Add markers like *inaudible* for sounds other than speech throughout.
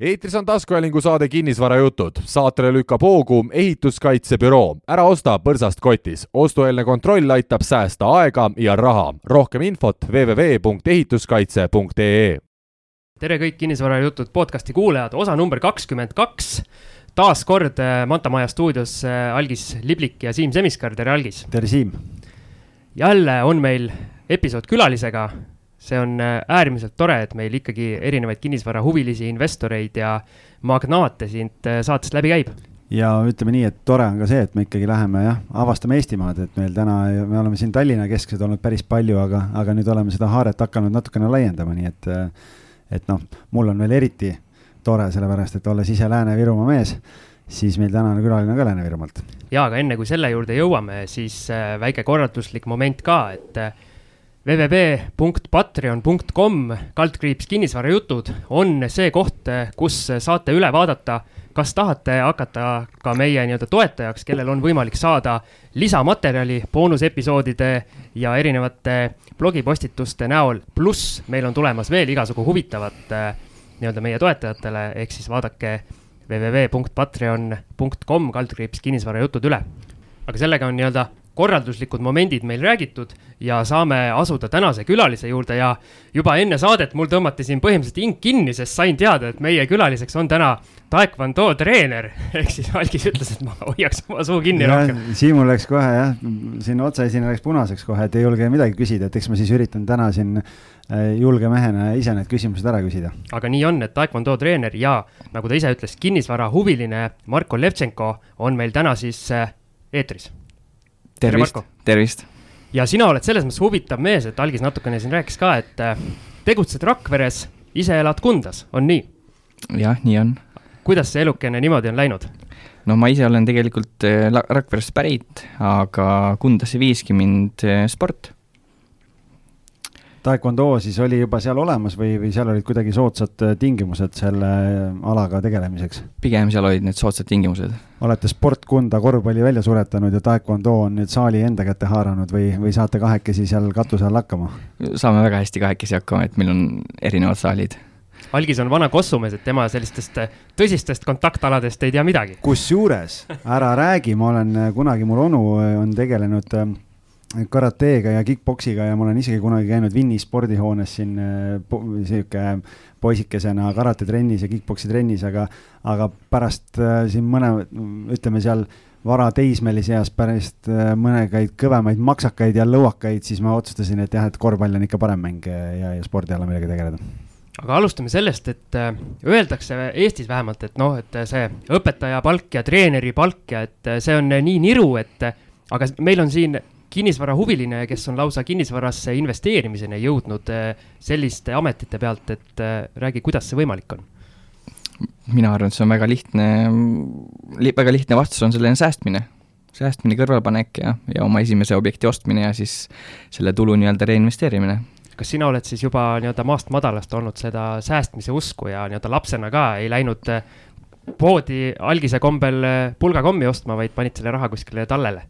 eetris on taskuhäälingu saade Kinnisvarajutud. saatele lükkab hoogu ehituskaitsebüroo. ära osta põrsast kotis. ostueelne kontroll aitab säästa aega ja raha. rohkem infot www.ehituskaitse.ee tere kõik Kinnisvarajutud podcasti kuulajad, osa number kakskümmend kaks. taas kord äh, Manta Maja stuudios äh, Algis Liblik ja Siim Semiskar, tere Algis! tere, Siim! jälle on meil episood külalisega see on äh, äärmiselt tore, et meil ikkagi erinevaid kinnisvarahuvilisi, investoreid ja magnaate siit äh, saatest läbi käib ja ütleme nii, et tore on ka see, et me ikkagi läheme jah, avastame Eestimaad, et meil täna, me oleme siin Tallinna kesksed olnud päris palju, aga, aga nüüd oleme seda haaret hakanud natukene laiendama, nii et, et noh, mul on veel eriti tore, sellepärast et olles ise Lääne-Virumaa mees, siis meil tänane külaline on ka Lääne-Virumaalt. ja, aga enne kui selle juurde jõuame, siis äh, väike korralduslik moment ka, et www.patreon.com kaldkriips kinnisvarajutud on see koht, kus saate üle vaadata, kas tahate hakata ka meie nii-öelda toetajaks, kellel on võimalik saada lisamaterjali boonusepisoodide ja erinevate blogipostituste näol, pluss meil on tulemas veel igasugu huvitavat nii-öelda meie toetajatele, ehk siis vaadake www.patreon.com kaldkriips kinnisvarajutud üle. aga sellega on nii-öelda korralduslikud momendid meil räägitud ja saame asuda tänase külalise juurde ja juba enne saadet mul tõmmati siin põhimõtteliselt hing kinni, sest sain teada, et meie külaliseks on täna taekwondo treener. *laughs* ehk siis Algis ütles, et ma hoiaks oma suu kinni ja, rohkem. Siimul läks kohe jah, siin otsaesine läks punaseks kohe, et ei julge midagi küsida, et eks ma siis üritan täna siin äh, julge mehena ise need küsimused ära küsida. aga nii on, et taekwondo treener ja nagu ta ise ütles, kinnisvarahuviline Marko Levtšenko on meil täna siis äh, eetris tervist, tervist! ja sina oled selles mõttes huvitav mees, et Algis natukene siin rääkis ka, et äh, tegutsed Rakveres, ise elad Kundas, on nii? jah, nii on. kuidas see elukene niimoodi on läinud? no ma ise olen tegelikult äh, Rakverest pärit, aga Kundasse viiski mind äh, sport taekwondo siis oli juba seal olemas või, või seal olid kuidagi soodsad äh, tingimused selle äh, alaga tegelemiseks? pigem seal olid need soodsad tingimused. olete sportkunda korvpalli välja suretanud ja taekwondo on nüüd saali enda kätte haaranud või, või saate kahekesi seal katuse all hakkama? saame väga hästi kahekesi hakkama, et meil on erinevad saalid Algis on vana kossumees, et tema sellistest äh, tõsistest kontaktaladest ei tea midagi. kusjuures, ära räägi, ma olen kunagi, mul onu on tegelenud karateega ja kick-poksiga ja ma olen isegi kunagi käinud Vinni spordihoones siin äh, sihuke poisikesena karatetrennis ja kick-poksi trennis, aga, aga pärast äh, siin mõne, ütleme seal vara teismelise eas pärast äh, mõnegaid kõvemaid maksakaid ja lõuakaid, siis ma otsustasin, et jah, et korvpall on ikka parem mäng ja, ja spordiala, millega tegeleda. Aga alustame sellest, et öeldakse Eestis vähemalt, et noh, et see õpetaja palk ja treeneri palk ja et see on nii niru, et aga meil on siin kinnisvarahuviline, kes on lausa kinnisvarasse investeerimiseni jõudnud eh, selliste ametite pealt, et eh, räägi, kuidas see võimalik on? mina arvan, et see on väga lihtne li,, väga lihtne vastus on selline säästmine. säästmine, kõrvalpanek ja, ja oma esimese objekti ostmine ja siis selle tulu nii-öelda reinvesteerimine kas sina oled siis juba nii-öelda maast madalast olnud seda säästmise usku ja nii-öelda lapsena ka ei läinud eh, poodi algise kombel pulgakommi ostma, vaid panid selle raha kuskile tallele?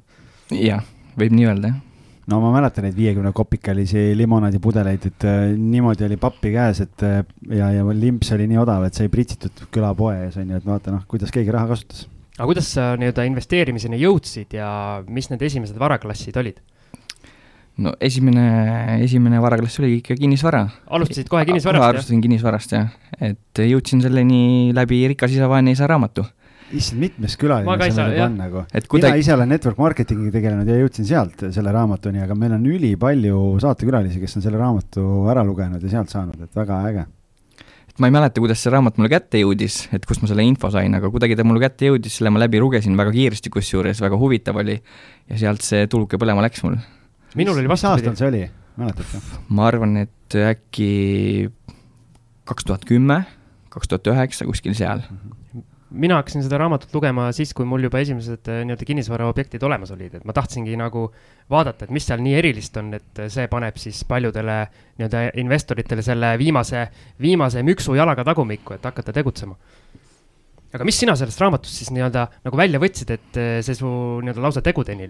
jah, võib nii öelda, jah no ma mäletan neid viiekümne kopikalisi limonaadipudeleid, et äh, niimoodi oli pappi käes, et äh, ja, ja limps oli nii odav, et sai pritsitud külapoe ees on ju, et vaata noh, kuidas keegi raha kasutas. aga kuidas sa nii-öelda investeerimiseni jõudsid ja mis need esimesed varaklassid olid? no esimene, esimene varaklass oli ikka kinnisvara. alustasid kohe kinnisvarast? alustasin kinnisvarast jah, et jõudsin selleni läbi Rikas isa, vaene isa raamatu issand, mitmes külaline see meil on nagu. Mina ise olen network marketing'iga tegelenud ja jõudsin sealt selle raamatuni, aga meil on ülipalju saatekülalisi, kes on selle raamatu ära lugenud ja sealt saanud, et väga äge. et ma ei mäleta, kuidas see raamat mulle kätte jõudis, et kust ma selle info sain, aga kuidagi ta mulle kätte jõudis, selle ma läbi lugesin väga kiiresti, kusjuures väga huvitav oli. ja sealt see tuluke põlema läks mul. minul oli vastupidi. mis aastal see oli, mäletad? ma arvan, et äkki kaks tuhat kümme, kaks tuhat üheksa, kuskil seal mm. -hmm mina hakkasin seda raamatut lugema siis, kui mul juba esimesed äh, nii-öelda kinnisvaraobjektid olemas olid, et ma tahtsingi nagu vaadata, et mis seal nii erilist on, et see paneb siis paljudele nii-öelda investoritele selle viimase, viimase müksu jalaga tagumikku, et hakata tegutsema. aga mis sina sellest raamatust siis nii-öelda nagu välja võtsid, et äh, see su nii-öelda lausa tegudeni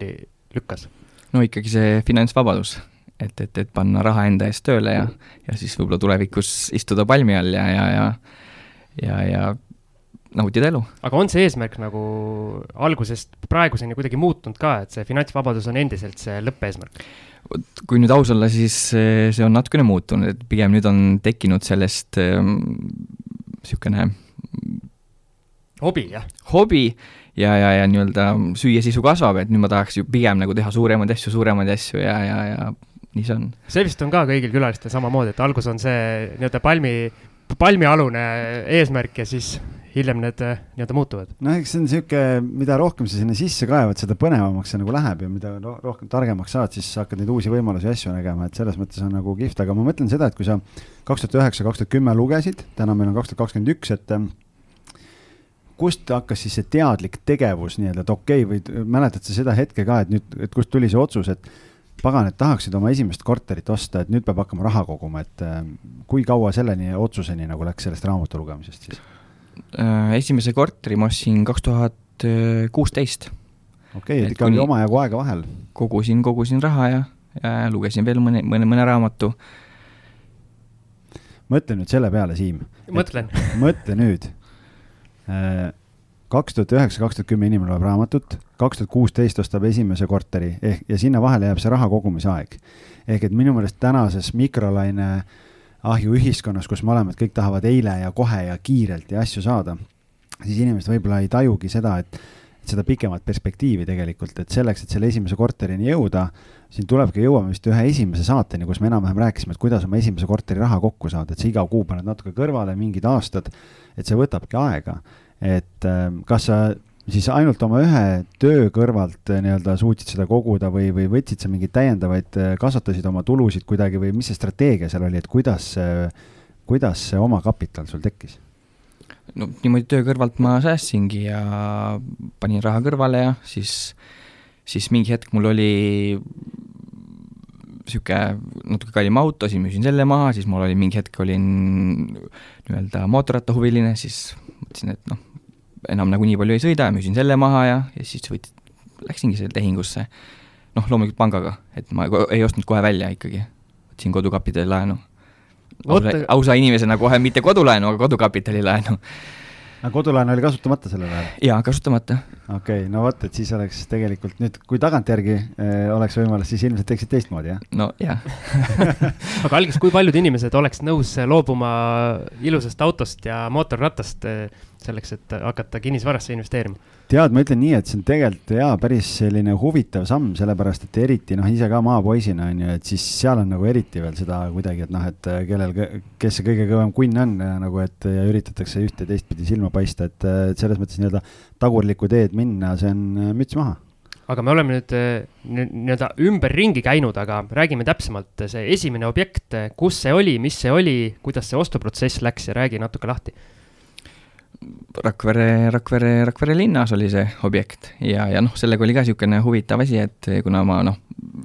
lükkas? no ikkagi see finantsvabadus, et, et, et panna raha enda eest tööle ja, ja siis võib-olla tulevikus istuda palmi all ja, ja, ja ja, ja nautida elu. aga on see eesmärk nagu algusest praeguseni kuidagi muutunud ka, et see finantsvabadus on endiselt see lõppeesmärk? kui nüüd aus olla, siis see on natukene muutunud, et pigem nüüd on tekkinud sellest niisugune ähm, hobi, jah? hobi ja, ja, ja nii-öelda süüa sisu kasvab, et nüüd ma tahaks ju pigem nagu teha suuremaid asju, suuremaid asju ja, ja, ja nii see on. see vist on ka kõigil külalistel samamoodi, et algus on see nii-öelda palmi, palmialune eesmärk ja siis hiljem need äh, nii-öelda muutuvad. noh, eks see on niisugune, mida rohkem sa sinna sisse kaevad, seda põnevamaks see nagu läheb ja mida rohkem targemaks saad, siis hakkad neid uusi võimalusi ja asju nägema, et selles mõttes on nagu kihvt, aga ma mõtlen seda, et kui sa kaks tuhat üheksa, kaks tuhat kümme lugesid, täna meil on kaks tuhat kakskümmend üks, et äh, kust hakkas siis see teadlik tegevus nii-öelda, et okei okay,, või mäletad sa seda hetke ka, et nüüd, et kust tuli see otsus, et pagan, et tahaksid oma esimest korterit osta, et nüüd peab hakkama raha koguma, et kui kaua selleni otsuseni nagu läks sellest raamatu lugemisest siis? Äh, esimese korteri ma ostsin kaks tuhat kuusteist. okei, et ikka oli omajagu aega vahel. kogusin, kogusin raha ja, ja lugesin veel mõne, mõne, mõne raamatu. mõtle nüüd selle peale, Siim. mõtlen. *laughs* mõtle nüüd. Äh, kaks tuhat üheksa, kaks tuhat kümme inimene loeb raamatut, kaks tuhat kuusteist ostab esimese korteri ehk, ja sinna vahele jääb see raha kogumise aeg. ehk et minu meelest tänases mikrolaine äh, ahju ühiskonnas, kus mõlemad kõik tahavad eile ja kohe ja kiirelt ja asju saada, siis inimesed võib-olla ei tajugi seda, et, et seda pikemat perspektiivi tegelikult, et selleks, et selle esimese korterini jõuda, siin tulebki, jõuame vist ühe esimese saateni, kus me enam-vähem rääkisime, et kuidas oma esimese korteri raha kokku saada, et sa iga kuu paned natuke kõrvale, mingid aastad, et see võtabki aega. et ähm, kas sa siis ainult oma ühe töö kõrvalt eh, nii-öelda suutsid seda koguda või, või võtsid sa mingeid täiendavaid, eh, kasvatasid oma tulusid kuidagi või mis see strateegia seal oli, et kuidas, kuidas see omakapital sul tekkis? no niimoodi töö kõrvalt ma säästsingi ja panin raha kõrvale ja siis, siis mingi hetk mul oli niisugune natuke kallim auto, siis müüsin selle maha, siis mul oli mingi hetk olin nii-öelda mootorrattahuviline, siis mõtlesin, et noh, enam nagu nii palju ei sõida, müüsin selle maha ja, ja siis võt-, läksingi selle tehingusse. noh, loomulikult pangaga, et ma ei ostnud kohe välja ikkagi, võtsin kodukapitali laenu. ausa, ausa inimesena kohe mitte kodulaenu, aga kodukapitali laenu aga kodulaen oli kasutamata sellel ajal? jaa, kasutamata. Okei okay,, no vot, et siis oleks tegelikult nüüd, kui tagantjärgi eh, oleks võimalus, siis ilmselt teeksid teistmoodi, jah? no jah *laughs* aga algis, kui paljud inimesed oleks nõus loobuma ilusast autost ja mootorratast eh, selleks, et hakata kinnisvarasse investeerima? tead, ma ütlen nii, et see on tegelikult jaa, päris selline huvitav samm, sellepärast et eriti noh, ise ka maapoisina on ju, et siis seal on nagu eriti veel seda kuidagi, et noh, et kellel, kes see kõige kõvem kunn on nagu, et ja üritatakse ühte ja teistpidi silma paista, et, et selles mõttes nii-öelda tagurlikku teed minna, see on müts maha. Aga me oleme nüüd nii-öelda ümberringi käinud, aga räägime täpsemalt, see esimene objekt, kus see oli, mis see oli, kuidas see ostuprotsess läks ja räägi natuke lahti. Rakvere, Rakvere, Rakvere linnas oli see objekt ja, ja noh, sellega oli ka niisugune huvitav asi, et kuna ma noh,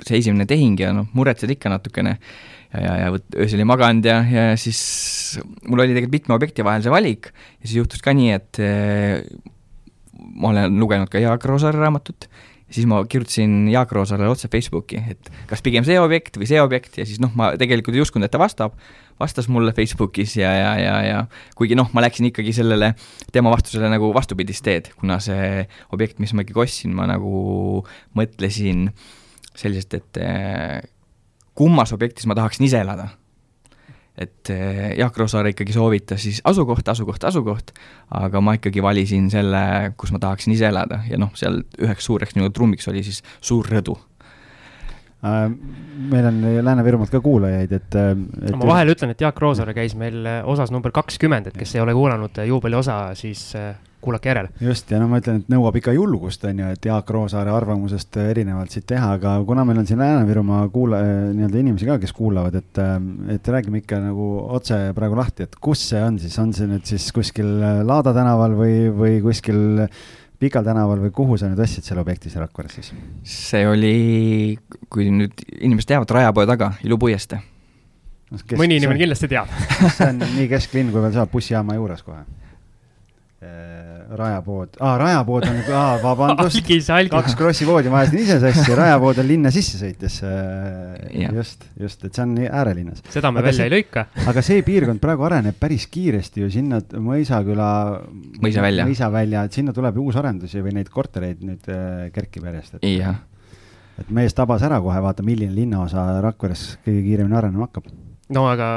see esimene tehing ja noh, muretsed ikka natukene ja, ja, ja vot öösel ei maganud ja, ja siis mul oli tegelikult mitme objekti vahel see valik ja siis juhtus ka nii, et ma olen lugenud ka Jaak Roosaare raamatut siis ma kirjutasin Jaak Roosaarele otse Facebooki, et kas pigem see objekt või see objekt ja siis noh, ma tegelikult ei uskunud, et ta vastab, vastas mulle Facebookis ja, ja, ja, ja kuigi noh, ma läksin ikkagi sellele tema vastusele nagu vastupidist teed, kuna see objekt, mis ma ikkagi ostsin, ma nagu mõtlesin selliselt, et eh, kummas objektis ma tahaksin ise elada et eh, Jaak Roosaar ikkagi soovitas siis asukoht, asukoht, asukoht, aga ma ikkagi valisin selle, kus ma tahaksin ise elada. Ja noh, seal üheks suureks nii-öelda trummiks oli siis Suur Rõdu meil on Lääne-Virumaalt ka kuulajaid, et, äh, et. ma vahele ütlen, et Jaak Roosaare käis meil äh, osas number kakskümmend, et kes ei ole kuulanud juubeli osa, siis kuulake järele. just, ja no ma ütlen, et nõuab ikka julgust, on ju, et Jaak Roosaare arvamusest erinevalt siit teha, aga kuna meil on siin Lääne-Virumaa kuula-, nii-öelda inimesi ka, kes kuulavad, et, et räägime ikka nagu otse praegu lahti, et kus see on siis, on see nüüd siis kuskil Laada tänaval või, või kuskil Pikal tänaval või kuhu sa nüüd ostsid selle objekti seal Rakveres siis? see oli, kui nüüd inimesed teavad, Rajapoe taga, Ilupuiestee no,. mõni inimene kindlasti teab *laughs* see on nii kesklinn, kui veel saab, bussijaama juures kohe. Äh, rajapood ah,, rajapood on, aa, vabandust *laughs* kaks. Krossi poodi ma ajasin ise sassi, rajapood on linna sisse sõites äh, Jah. just, just, et see on äärelinnas. seda me Aga välja see- ei lõika. aga see piirkond praegu areneb päris kiiresti ju sinna Mõisaküla. Mõisavälja. mõisavälja, et sinna tuleb ju uusarendusi või neid kortereid nüüd äh, kerkib järjest, et, jah, et mees tabas ära kohe, vaata, milline linnaosa Rakveres kõige kiiremini arenema hakkab. no aga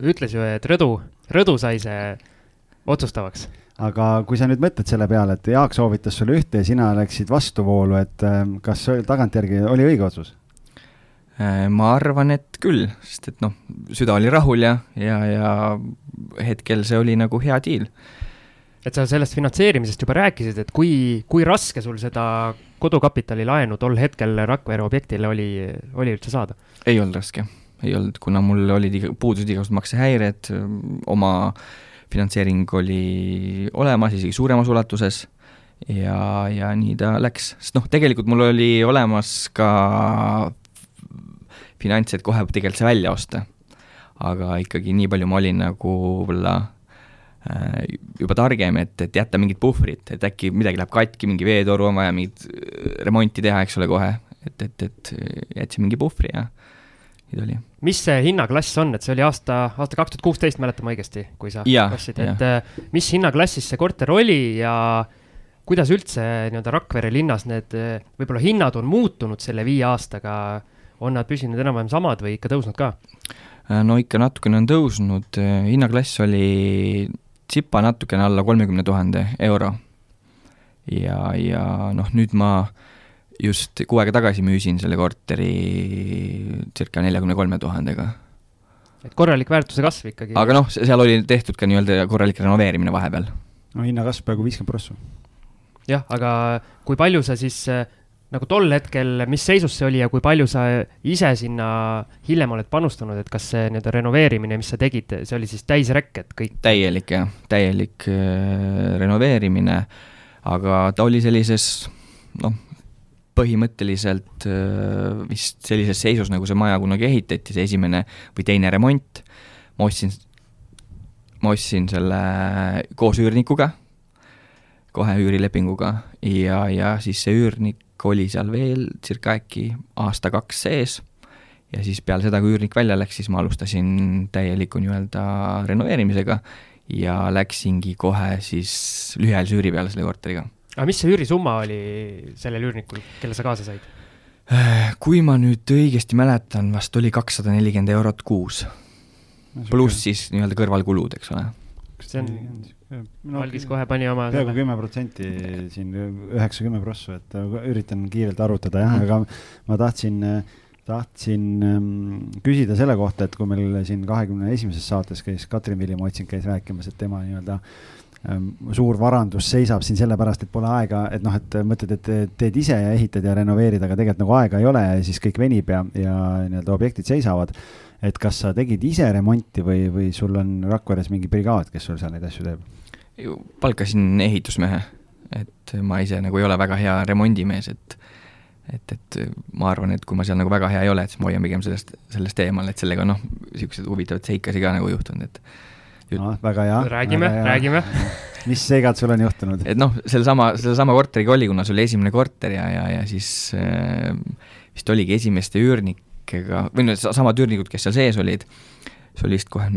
ütles ju, et rõdu, rõdu sai see otsustavaks. Aga kui sa nüüd mõtled selle peale, et Jaak soovitas sulle ühte ja sina läksid vastuvoolu, et äh, kas tagantjärgi oli õige otsus? Äh, ma arvan, et küll, sest et noh, süda oli rahul ja, ja, ja hetkel see oli nagu hea diil. et sa sellest finantseerimisest juba rääkisid, et kui, kui raske sul seda kodukapitali laenu tol hetkel Rakvere objektile oli, oli üldse saada? ei olnud raske, ei olnud, kuna mul olid iga, puudusid igasugused maksehäired, oma finantseering oli olemas, isegi suuremas ulatuses ja, ja nii ta läks, sest noh, tegelikult mul oli olemas ka finants, et kohe tegelikult see välja osta. aga ikkagi nii palju ma olin nagu võib-olla äh, juba targem, et, et jätta mingit puhvrit, et äkki midagi läheb katki, mingi veetoru on vaja mingit äh, remonti teha, eks ole, kohe, et, et, et jätsin mingi puhvri ja ta oli. mis see hinnaklass on, et see oli aasta, aasta kaks tuhat kuusteist, mäletan ma õigesti, kui sa ostsid, et äh, mis hinnaklassis see korter oli ja kuidas üldse nii-öelda Rakvere linnas need äh, võib-olla hinnad on muutunud selle viie aastaga, on nad püsinud enam-vähem samad või ikka tõusnud ka? Äh, no ikka natukene on tõusnud, hinnaklass oli tsipa natukene alla kolmekümne tuhande euro. ja, ja noh, nüüd ma just kuu aega tagasi müüsin selle korteri circa neljakümne kolme tuhandega. et korralik väärtuse kasv ikkagi. aga noh, seal oli tehtud ka nii-öelda korralik renoveerimine vahepeal. no hinnakasv peaaegu viiskümmend prossu. jah, aga kui palju sa siis äh, nagu tol hetkel, mis seisus see oli ja kui palju sa ise sinna hiljem oled panustanud, et kas see nii-öelda renoveerimine, mis sa tegid, see oli siis täisrekk, et kõik täielik jah, täielik äh, renoveerimine, aga ta oli sellises noh, põhimõtteliselt vist sellises seisus, nagu see maja kunagi ehitati, see esimene või teine remont, ma ostsin, ma ostsin selle koos üürnikuga, kohe üürilepinguga ja, ja siis see üürnik oli seal veel circa äkki aasta-kaks sees ja siis peale seda, kui üürnik välja läks, siis ma alustasin täieliku nii-öelda renoveerimisega ja läksingi kohe siis lühiajalise üüri peale selle korteriga. Aga mis see üürisumma oli sellel üürnikul, kelle sa kaasa said? kui ma nüüd õigesti mäletan, vast oli kakssada nelikümmend eurot kuus, pluss siis nii-öelda kõrvalkulud, eks ole. see on, no, algis kohe pani oma peaaegu kümme protsenti siin, üheksa-kümme prossu, et äh, üritan kiirelt arvutada jah, aga ma tahtsin, tahtsin ähm, küsida selle kohta, et kui meil siin kahekümne esimeses saates käis Katrin Villim-Otsing käis rääkimas, et tema nii-öelda ähm, suur varandus seisab siin sellepärast, et pole aega, et noh, et mõtled, et teed ise ja ehitad ja renoveerid, aga tegelikult nagu aega ei ole ja siis kõik venib ja, ja nii-öelda objektid seisavad et kas sa tegid ise remonti või, või sul on Rakveres mingi brigaad, kes sul seal neid asju teeb? palkasin ehitusmehe, et ma ise nagu ei ole väga hea remondimees, et et, et ma arvan, et kui ma seal nagu väga hea ei ole, et siis ma hoian pigem sellest, sellest eemal, et sellega noh, niisuguseid huvitavaid seikasi ka nagu juhtunud, et noh, väga hea. räägime, räägime. *laughs* mis seigad sul on juhtunud? et noh, sellesama, sellesama korteriga oli, kuna see oli esimene korter ja, ja, ja siis äh, vist oligi esimeste üürnikega, või no samad üürnikud, kes seal sees olid, see oli vist kohe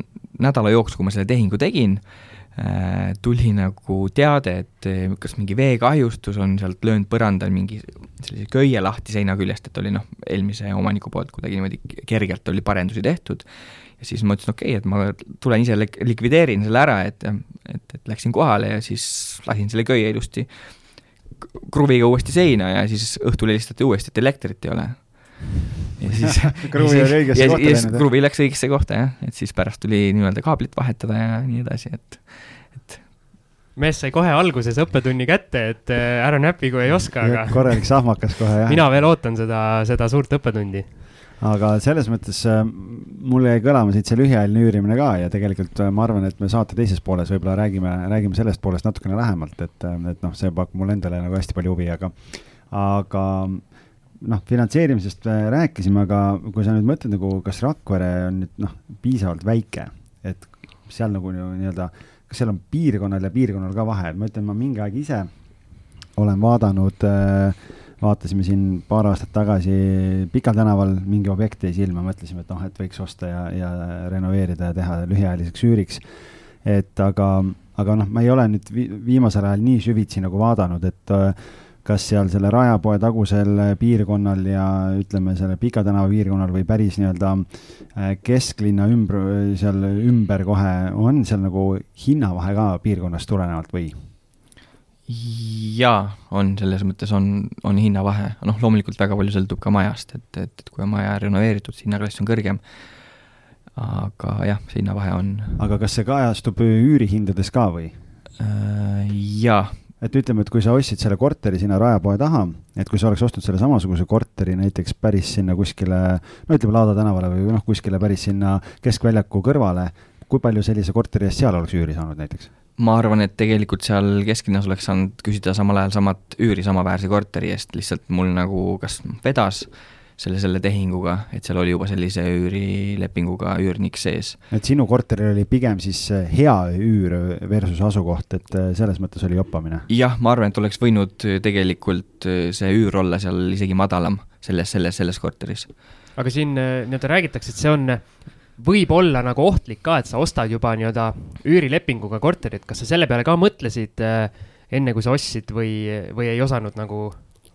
nädala jooksul, kui ma selle tehingu tegin äh,, tuli nagu teade, et äh, kas mingi veekahjustus on sealt löönud põrandal mingi sellise köie lahti seina küljest, et oli noh, eelmise omaniku poolt kuidagi niimoodi kergelt oli parendusi tehtud ja siis ma ütlesin, okei okay,, et ma tulen ise lik- likvideerin selle ära, et, et, et läksin kohale ja siis lasin selle köie ilusti kruviga uuesti seina ja siis õhtul helistati uuesti, et elektrit ei ole. *laughs* ja siis Kruvi oli õigesse kohta ja, läinud, jah? kruvi läks õigesse kohta jah, et siis pärast tuli nii-öelda kaablit vahetada ja nii edasi, et, et mees sai kohe alguses õppetunni kätte, et äh, ära näpi, kui ei oska, aga korralik sahmakas kohe jah. mina veel ootan seda, seda suurt õppetundi. Aga selles mõttes äh, mul jäi kõlama siit see lühiajaline üürimine ka ja tegelikult äh, ma arvan, et me saate teises pooles võib-olla räägime, räägime sellest poolest natukene lähemalt, et, et noh, see pakub mulle endale nagu hästi palju huvi, aga, aga noh, finantseerimisest äh, rääkisime, aga kui sa nüüd mõtled nagu, kas Rakvere on nüüd noh, piisavalt väike, et seal nagu nii- nii-öelda, kas seal on piirkonnal ja piirkonnal ka vahe, ma ütlen, ma mingi aeg ise olen vaadanud äh, vaatasime siin paar aastat tagasi Pikal tänaval mingi objekt jäi silma, mõtlesime, et noh, et võiks osta ja, ja renoveerida ja teha lühiajaliseks üüriks. et aga, aga noh, ma ei ole nüüd vi viimasel ajal nii süvitsi nagu vaadanud, et äh, kas seal selle Rajapoe tagusel piirkonnal ja ütleme, selle Pika tänava piirkonnal või päris nii-öelda äh, kesklinna ümber, seal ümber kohe, on seal nagu hinnavahe ka piirkonnast tulenevalt või? Jaa, on, selles mõttes on, on hinnavahe, noh, loomulikult väga palju sõltub ka majast, et, et, et kui on maja renoveeritud, siis hinnaklass on kõrgem. aga jah, see hinnavahe on. aga kas see kajastub üürihindades ka või? Äh, jaa. et ütleme, et kui sa ostsid selle korteri sinna Raepoe taha, et kui sa oleks ostnud selle samasuguse korteri näiteks päris sinna kuskile, no ütleme Laada tänavale või noh, kuskile päris sinna keskväljaku kõrvale, kui palju sellise korteri eest seal oleks üüri saanud näiteks? Ma arvan, et tegelikult seal kesklinnas oleks saanud küsida samal ajal samat üüri samaväärse korteri eest, lihtsalt mul nagu kas vedas selle, selle tehinguga, et seal oli juba sellise üürilepinguga üürnik sees. et sinu korteril oli pigem siis hea üür versus asukoht, et äh, selles mõttes oli joppamine? jah, ma arvan, et oleks võinud tegelikult äh, see üür olla seal isegi madalam selles, selles, selles korteris. aga siin äh, nii-öelda räägitakse, et see on võib olla nagu ohtlik ka, et sa ostad juba nii-öelda üürilepinguga korterit, kas sa selle peale ka mõtlesid äh, enne, kui sa ostsid või, või ei osanud nagu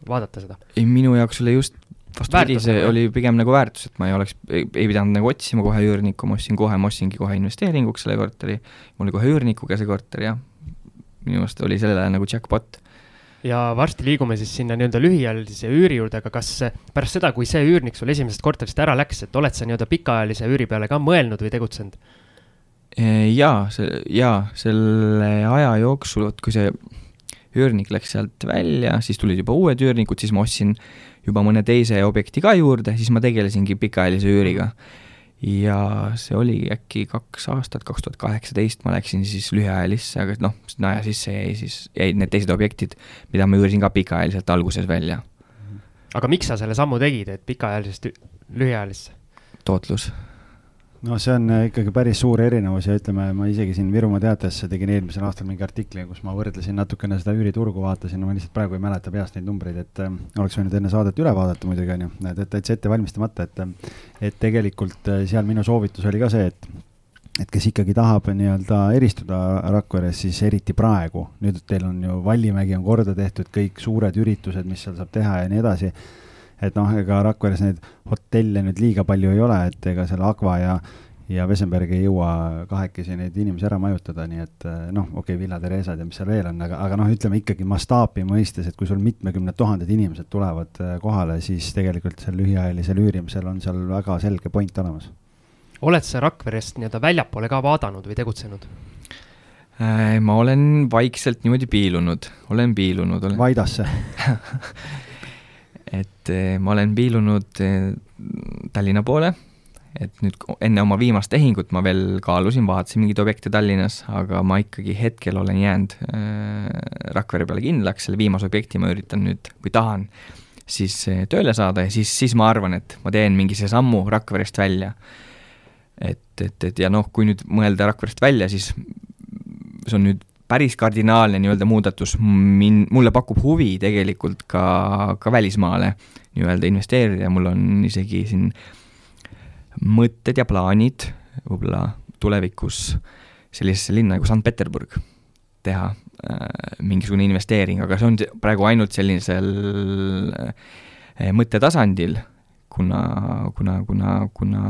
vaadata seda? ei, minu jaoks oli just vastupidi, see oli pigem nagu väärtus, et ma ei oleks, ei pidanud nagu otsima kohe üürnikku, ma ostsin kohe, ma ostsingi kohe investeeringuks selle korteri, mul oli kohe üürnikuga see korter, jah. minu meelest oli sellele nagu jackpot ja varsti liigume siis sinna nii-öelda lühiajalise üüri juurde, aga kas pärast seda, kui see üürnik sul esimesest korterist ära läks, et oled sa nii-öelda pikaajalise üüri peale ka mõelnud või tegutsenud? jaa, see, jaa, selle aja jooksul, vot kui see üürnik läks sealt välja, siis tulid juba uued üürnikud, siis ma ostsin juba mõne teise objekti ka juurde, siis ma tegelesingi pikaajalise üüriga mm ja see oli äkki kaks aastat, kaks tuhat kaheksateist, ma läksin siis lühiajalisse, aga noh, sinna aja sisse jäi siis, jäid need teised objektid, mida ma üürisin ka pikaajaliselt alguses välja. aga miks sa selle sammu tegid, et pikaajalisest lühiajalisse? tootlus no see on äh, ikkagi päris suur erinevus ja ütleme, ma isegi siin Virumaa Teatajas tegin eelmisel aastal mingi artikli, kus ma võrdlesin natukene seda üüriturgu, vaatasin, ma lihtsalt praegu ei mäleta peast neid numbreid, et äh, oleks võinud enne saadet üle vaadata muidugi, on ju, et täitsa ette valmistamata, et äh, et tegelikult äh, seal minu soovitus oli ka see, et et kes ikkagi tahab nii-öelda eristuda Rakveres, siis eriti praegu, nüüd teil on ju Vallimägi on korda tehtud, kõik suured üritused, mis seal saab teha ja nii edasi et noh, ega Rakveres neid hotelle nüüd liiga palju ei ole, et ega seal Agva ja ja Wesenberg ei jõua kahekesi neid inimesi ära majutada, nii et eh, noh, okei okay,, Villa Theresad ja mis seal veel on, aga, aga noh, ütleme ikkagi mastaapi mõistes, et kui sul mitmekümned tuhanded inimesed tulevad eh, kohale, siis tegelikult seal lühiajalisel üürimisel on seal väga selge point olemas. oled sa Rakverest nii-öelda väljapoole ka vaadanud või tegutsenud? Äh, ma olen vaikselt niimoodi piilunud, olen piilunud olen.... Vaidasse *laughs* et eh, ma olen piilunud eh, Tallinna poole, et nüüd enne oma viimast tehingut ma veel kaalusin, vaatasin mingeid objekte Tallinnas, aga ma ikkagi hetkel olen jäänud äh, Rakvere peale kindlaks, selle viimase objekti ma üritan nüüd, kui tahan, siis tööle saada ja siis, siis ma arvan, et ma teen mingi see sammu Rakverest välja. et, et, et ja noh, kui nüüd mõelda Rakverest välja, siis see on nüüd päris kardinaalne nii-öelda muudatus, min-, mulle pakub huvi tegelikult ka, ka välismaale nii-öelda investeerida, mul on isegi siin mõtted ja plaanid võib-olla tulevikus sellisesse linna nagu Sankt-Peterburg teha äh, mingisugune investeering, aga see on praegu ainult sellisel äh, mõttetasandil, kuna, kuna, kuna, kuna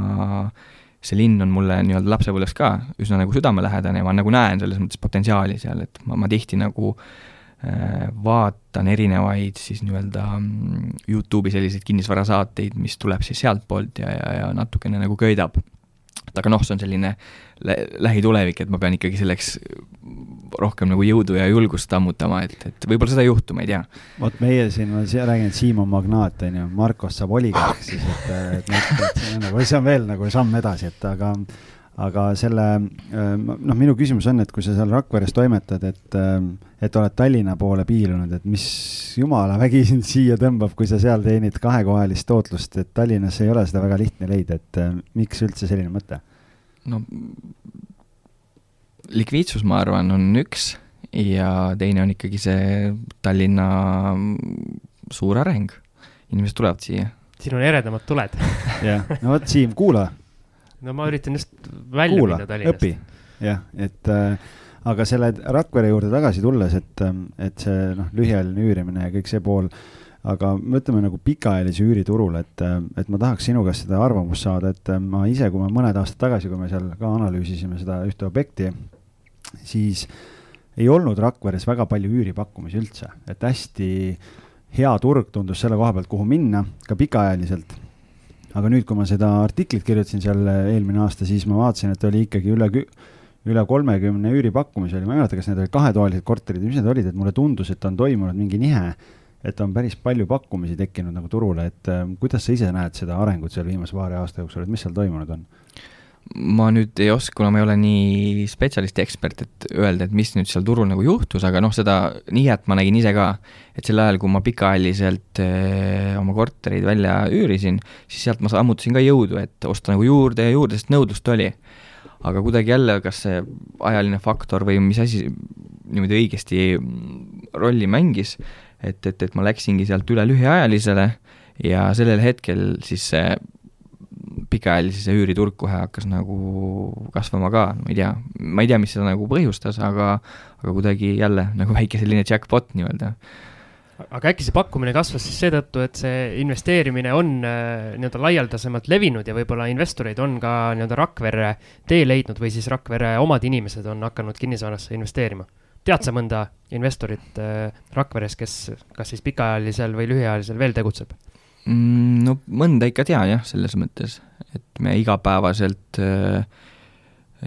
see linn on mulle nii-öelda lapsepõlves ka üsna nagu südamelähedane ja ma nagu näen selles mõttes potentsiaali seal, et ma, ma tihti nagu äh, vaatan erinevaid siis nii-öelda mm, Youtube'i selliseid kinnisvarasaateid, mis tuleb siis sealtpoolt ja, ja, ja natukene nagu köidab. Et aga noh, see on selline lä lähitulevik, et ma pean ikkagi selleks rohkem nagu jõudu ja julgust ammutama, et, et võib-olla seda ei juhtu, ma ei tea. vot meie siin, ma räägin, et Siim on magnaat, on ju, Markos saab oligarh siis, et, et, et, et see on nagu, see on veel nagu samm edasi, et aga, aga selle, noh, minu küsimus on, et kui sa seal Rakveres toimetad, et, et oled Tallinna poole piilunud, et mis jumala vägi sind siia tõmbab, kui sa seal teenid kahekohalist tootlust, et Tallinnas ei ole seda väga lihtne leida, et miks üldse selline mõte? no likviidsus, ma arvan, on üks ja teine on ikkagi see Tallinna suur areng. inimesed tulevad siia. siin on eredamad tuled. jah, no vot, Siim, kuula. No ma üritan just välja kuula, minna Tallinnast. jah, et äh, aga selle Rakvere juurde tagasi tulles, et, et see noh, lühiajaline üürimine ja kõik see pool, aga mõtleme nagu pikaajalise üüriturul, et, et ma tahaks sinu käest seda arvamust saada, et ma ise, kui ma mõned aastad tagasi, kui me seal ka analüüsisime seda ühte objekti, siis ei olnud Rakveres väga palju üüripakkumisi üldse, et hästi hea turg tundus selle koha pealt, kuhu minna, ka pikaajaliselt. Aga nüüd, kui ma seda artiklit kirjutasin seal eelmine aasta, siis ma vaatasin, et oli ikkagi üle üle kolmekümne üüripakkumise oli, ma ei mäleta, kas need olid kahetoalised korterid või mis need olid, et mulle tundus, et on toimunud mingi nihe, et on päris palju pakkumisi tekkinud nagu turule, et äh, kuidas sa ise näed seda arengut seal viimase paari aasta jooksul, et mis seal toimunud on? Ma nüüd ei oska, kuna ma ei ole nii spetsialist, ekspert, et öelda, et mis nüüd seal turul nagu juhtus, aga noh, seda nihet ma nägin ise ka. et sel ajal, kui ma pikaajaliselt äh, oma korterid välja üürisin, siis sealt ma sammutasin ka jõudu, et osta nagu juurde ja juurde, sest nõudlust oli aga kuidagi jälle, kas see ajaline faktor või mis asi niimoodi õigesti rolli mängis, et, et, et ma läksingi sealt üle lühiajalisele ja sellel hetkel siis see pikaajalise üüriturg kohe hakkas nagu kasvama ka, ma ei tea, ma ei tea, mis seda nagu põhjustas, aga aga kuidagi jälle nagu väike selline jackpot nii-öelda. Aga äkki see pakkumine kasvas siis seetõttu, et see investeerimine on äh, nii-öelda laialdasemalt levinud ja võib-olla investoreid on ka nii-öelda Rakverre tee leidnud või siis Rakvere omad inimesed on hakanud kinnisvarasse investeerima? tead sa mõnda investorit äh, Rakveres, kes kas siis pikaajalisel või lühiajalisel veel tegutseb mm,? no mõnda ikka tean jah, selles mõttes, et me igapäevaselt äh,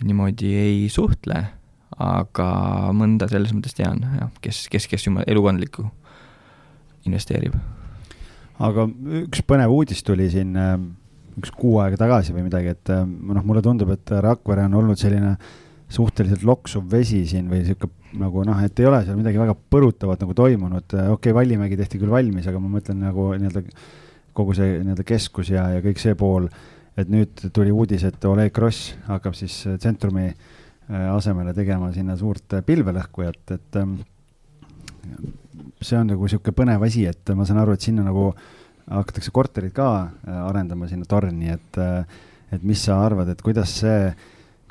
niimoodi ei suhtle, aga mõnda selles mõttes tean jah, kes, kes, kes juba elukondlikku investeerib. aga üks põnev uudis tuli siin äh, üks kuu aega tagasi või midagi, et äh, noh, mulle tundub, et Rakvere on olnud selline suhteliselt loksuv vesi siin või sihuke nagu noh, et ei ole seal midagi väga põrutavat nagu toimunud, okei okay,, Vallimägi tehti küll valmis, aga ma mõtlen nagu nii-öelda kogu see nii-öelda keskus ja, ja kõik see pool, et nüüd tuli uudis, et Oleg Gross hakkab siis tsentrumi äh, asemele tegema sinna suurt pilvelõhkujat, et ähm, see on nagu niisugune põnev asi, et ma saan aru, et sinna nagu hakatakse korterit ka äh, arendama sinna torni, et, äh, et mis sa arvad, et kuidas see,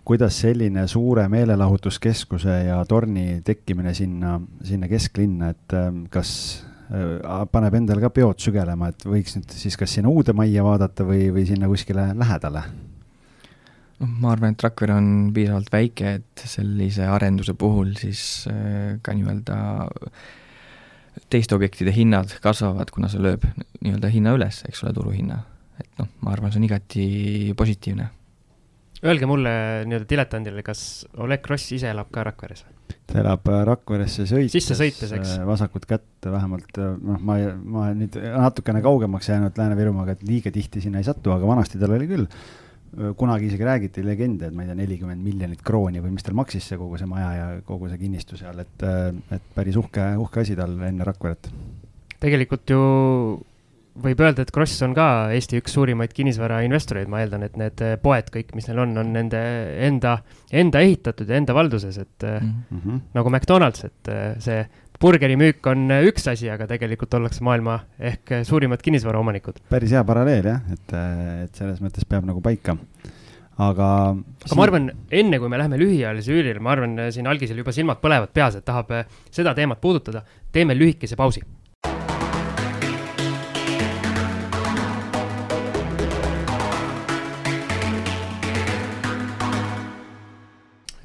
kuidas selline suure meelelahutuskeskuse ja torni tekkimine sinna, sinna kesklinna, et äh, kas paneb endale ka peod sügelema, et võiks nüüd siis kas sinna uude majja vaadata või, või sinna kuskile lähedale? noh, ma arvan, et Rakvere on piisavalt väike, et sellise arenduse puhul siis ka nii-öelda äh, teiste objektide hinnad kasvavad, kuna see lööb nii-öelda hinna üles, eks ole, turuhinna. et noh, ma arvan, see on igati positiivne. Öelge mulle nii-öelda diletandile, kas Oleg Kross ise elab ka Rakveres? Ta elab äh, Rakveresse sõites. sisse sõites, eks? Äh, vasakut kätt vähemalt, äh, noh, ma, ma nüüd natukene kaugemaks jäänud Lääne-Virumaaga, et liiga tihti sinna ei satu, aga vanasti tal oli küll kunagi isegi räägiti legende, et ma ei tea, nelikümmend miljonit krooni või mis tal maksis see kogu see maja ja kogu see kinnistu seal, et, et päris uhke, uhke asi tal enne Rakveret. tegelikult ju võib öelda, et Kross on ka Eesti üks suurimaid kinnisvarainvestoreid, ma eeldan, et need poed kõik, mis neil on, on nende enda, enda ehitatud ja enda valduses, et mm -hmm. nagu McDonalds, et see burgerimüük on äh, üks asi, aga tegelikult ollakse maailma ehk suurimad kinnisvaraomanikud. päris hea paralleel jah, et, et selles mõttes peab nagu paika. aga. aga ma arvan, enne kui me läheme lühiajalise üürile, ma arvan, siin algisel juba silmad põlevad peas, et tahab seda teemat puudutada. teeme lühikese pausi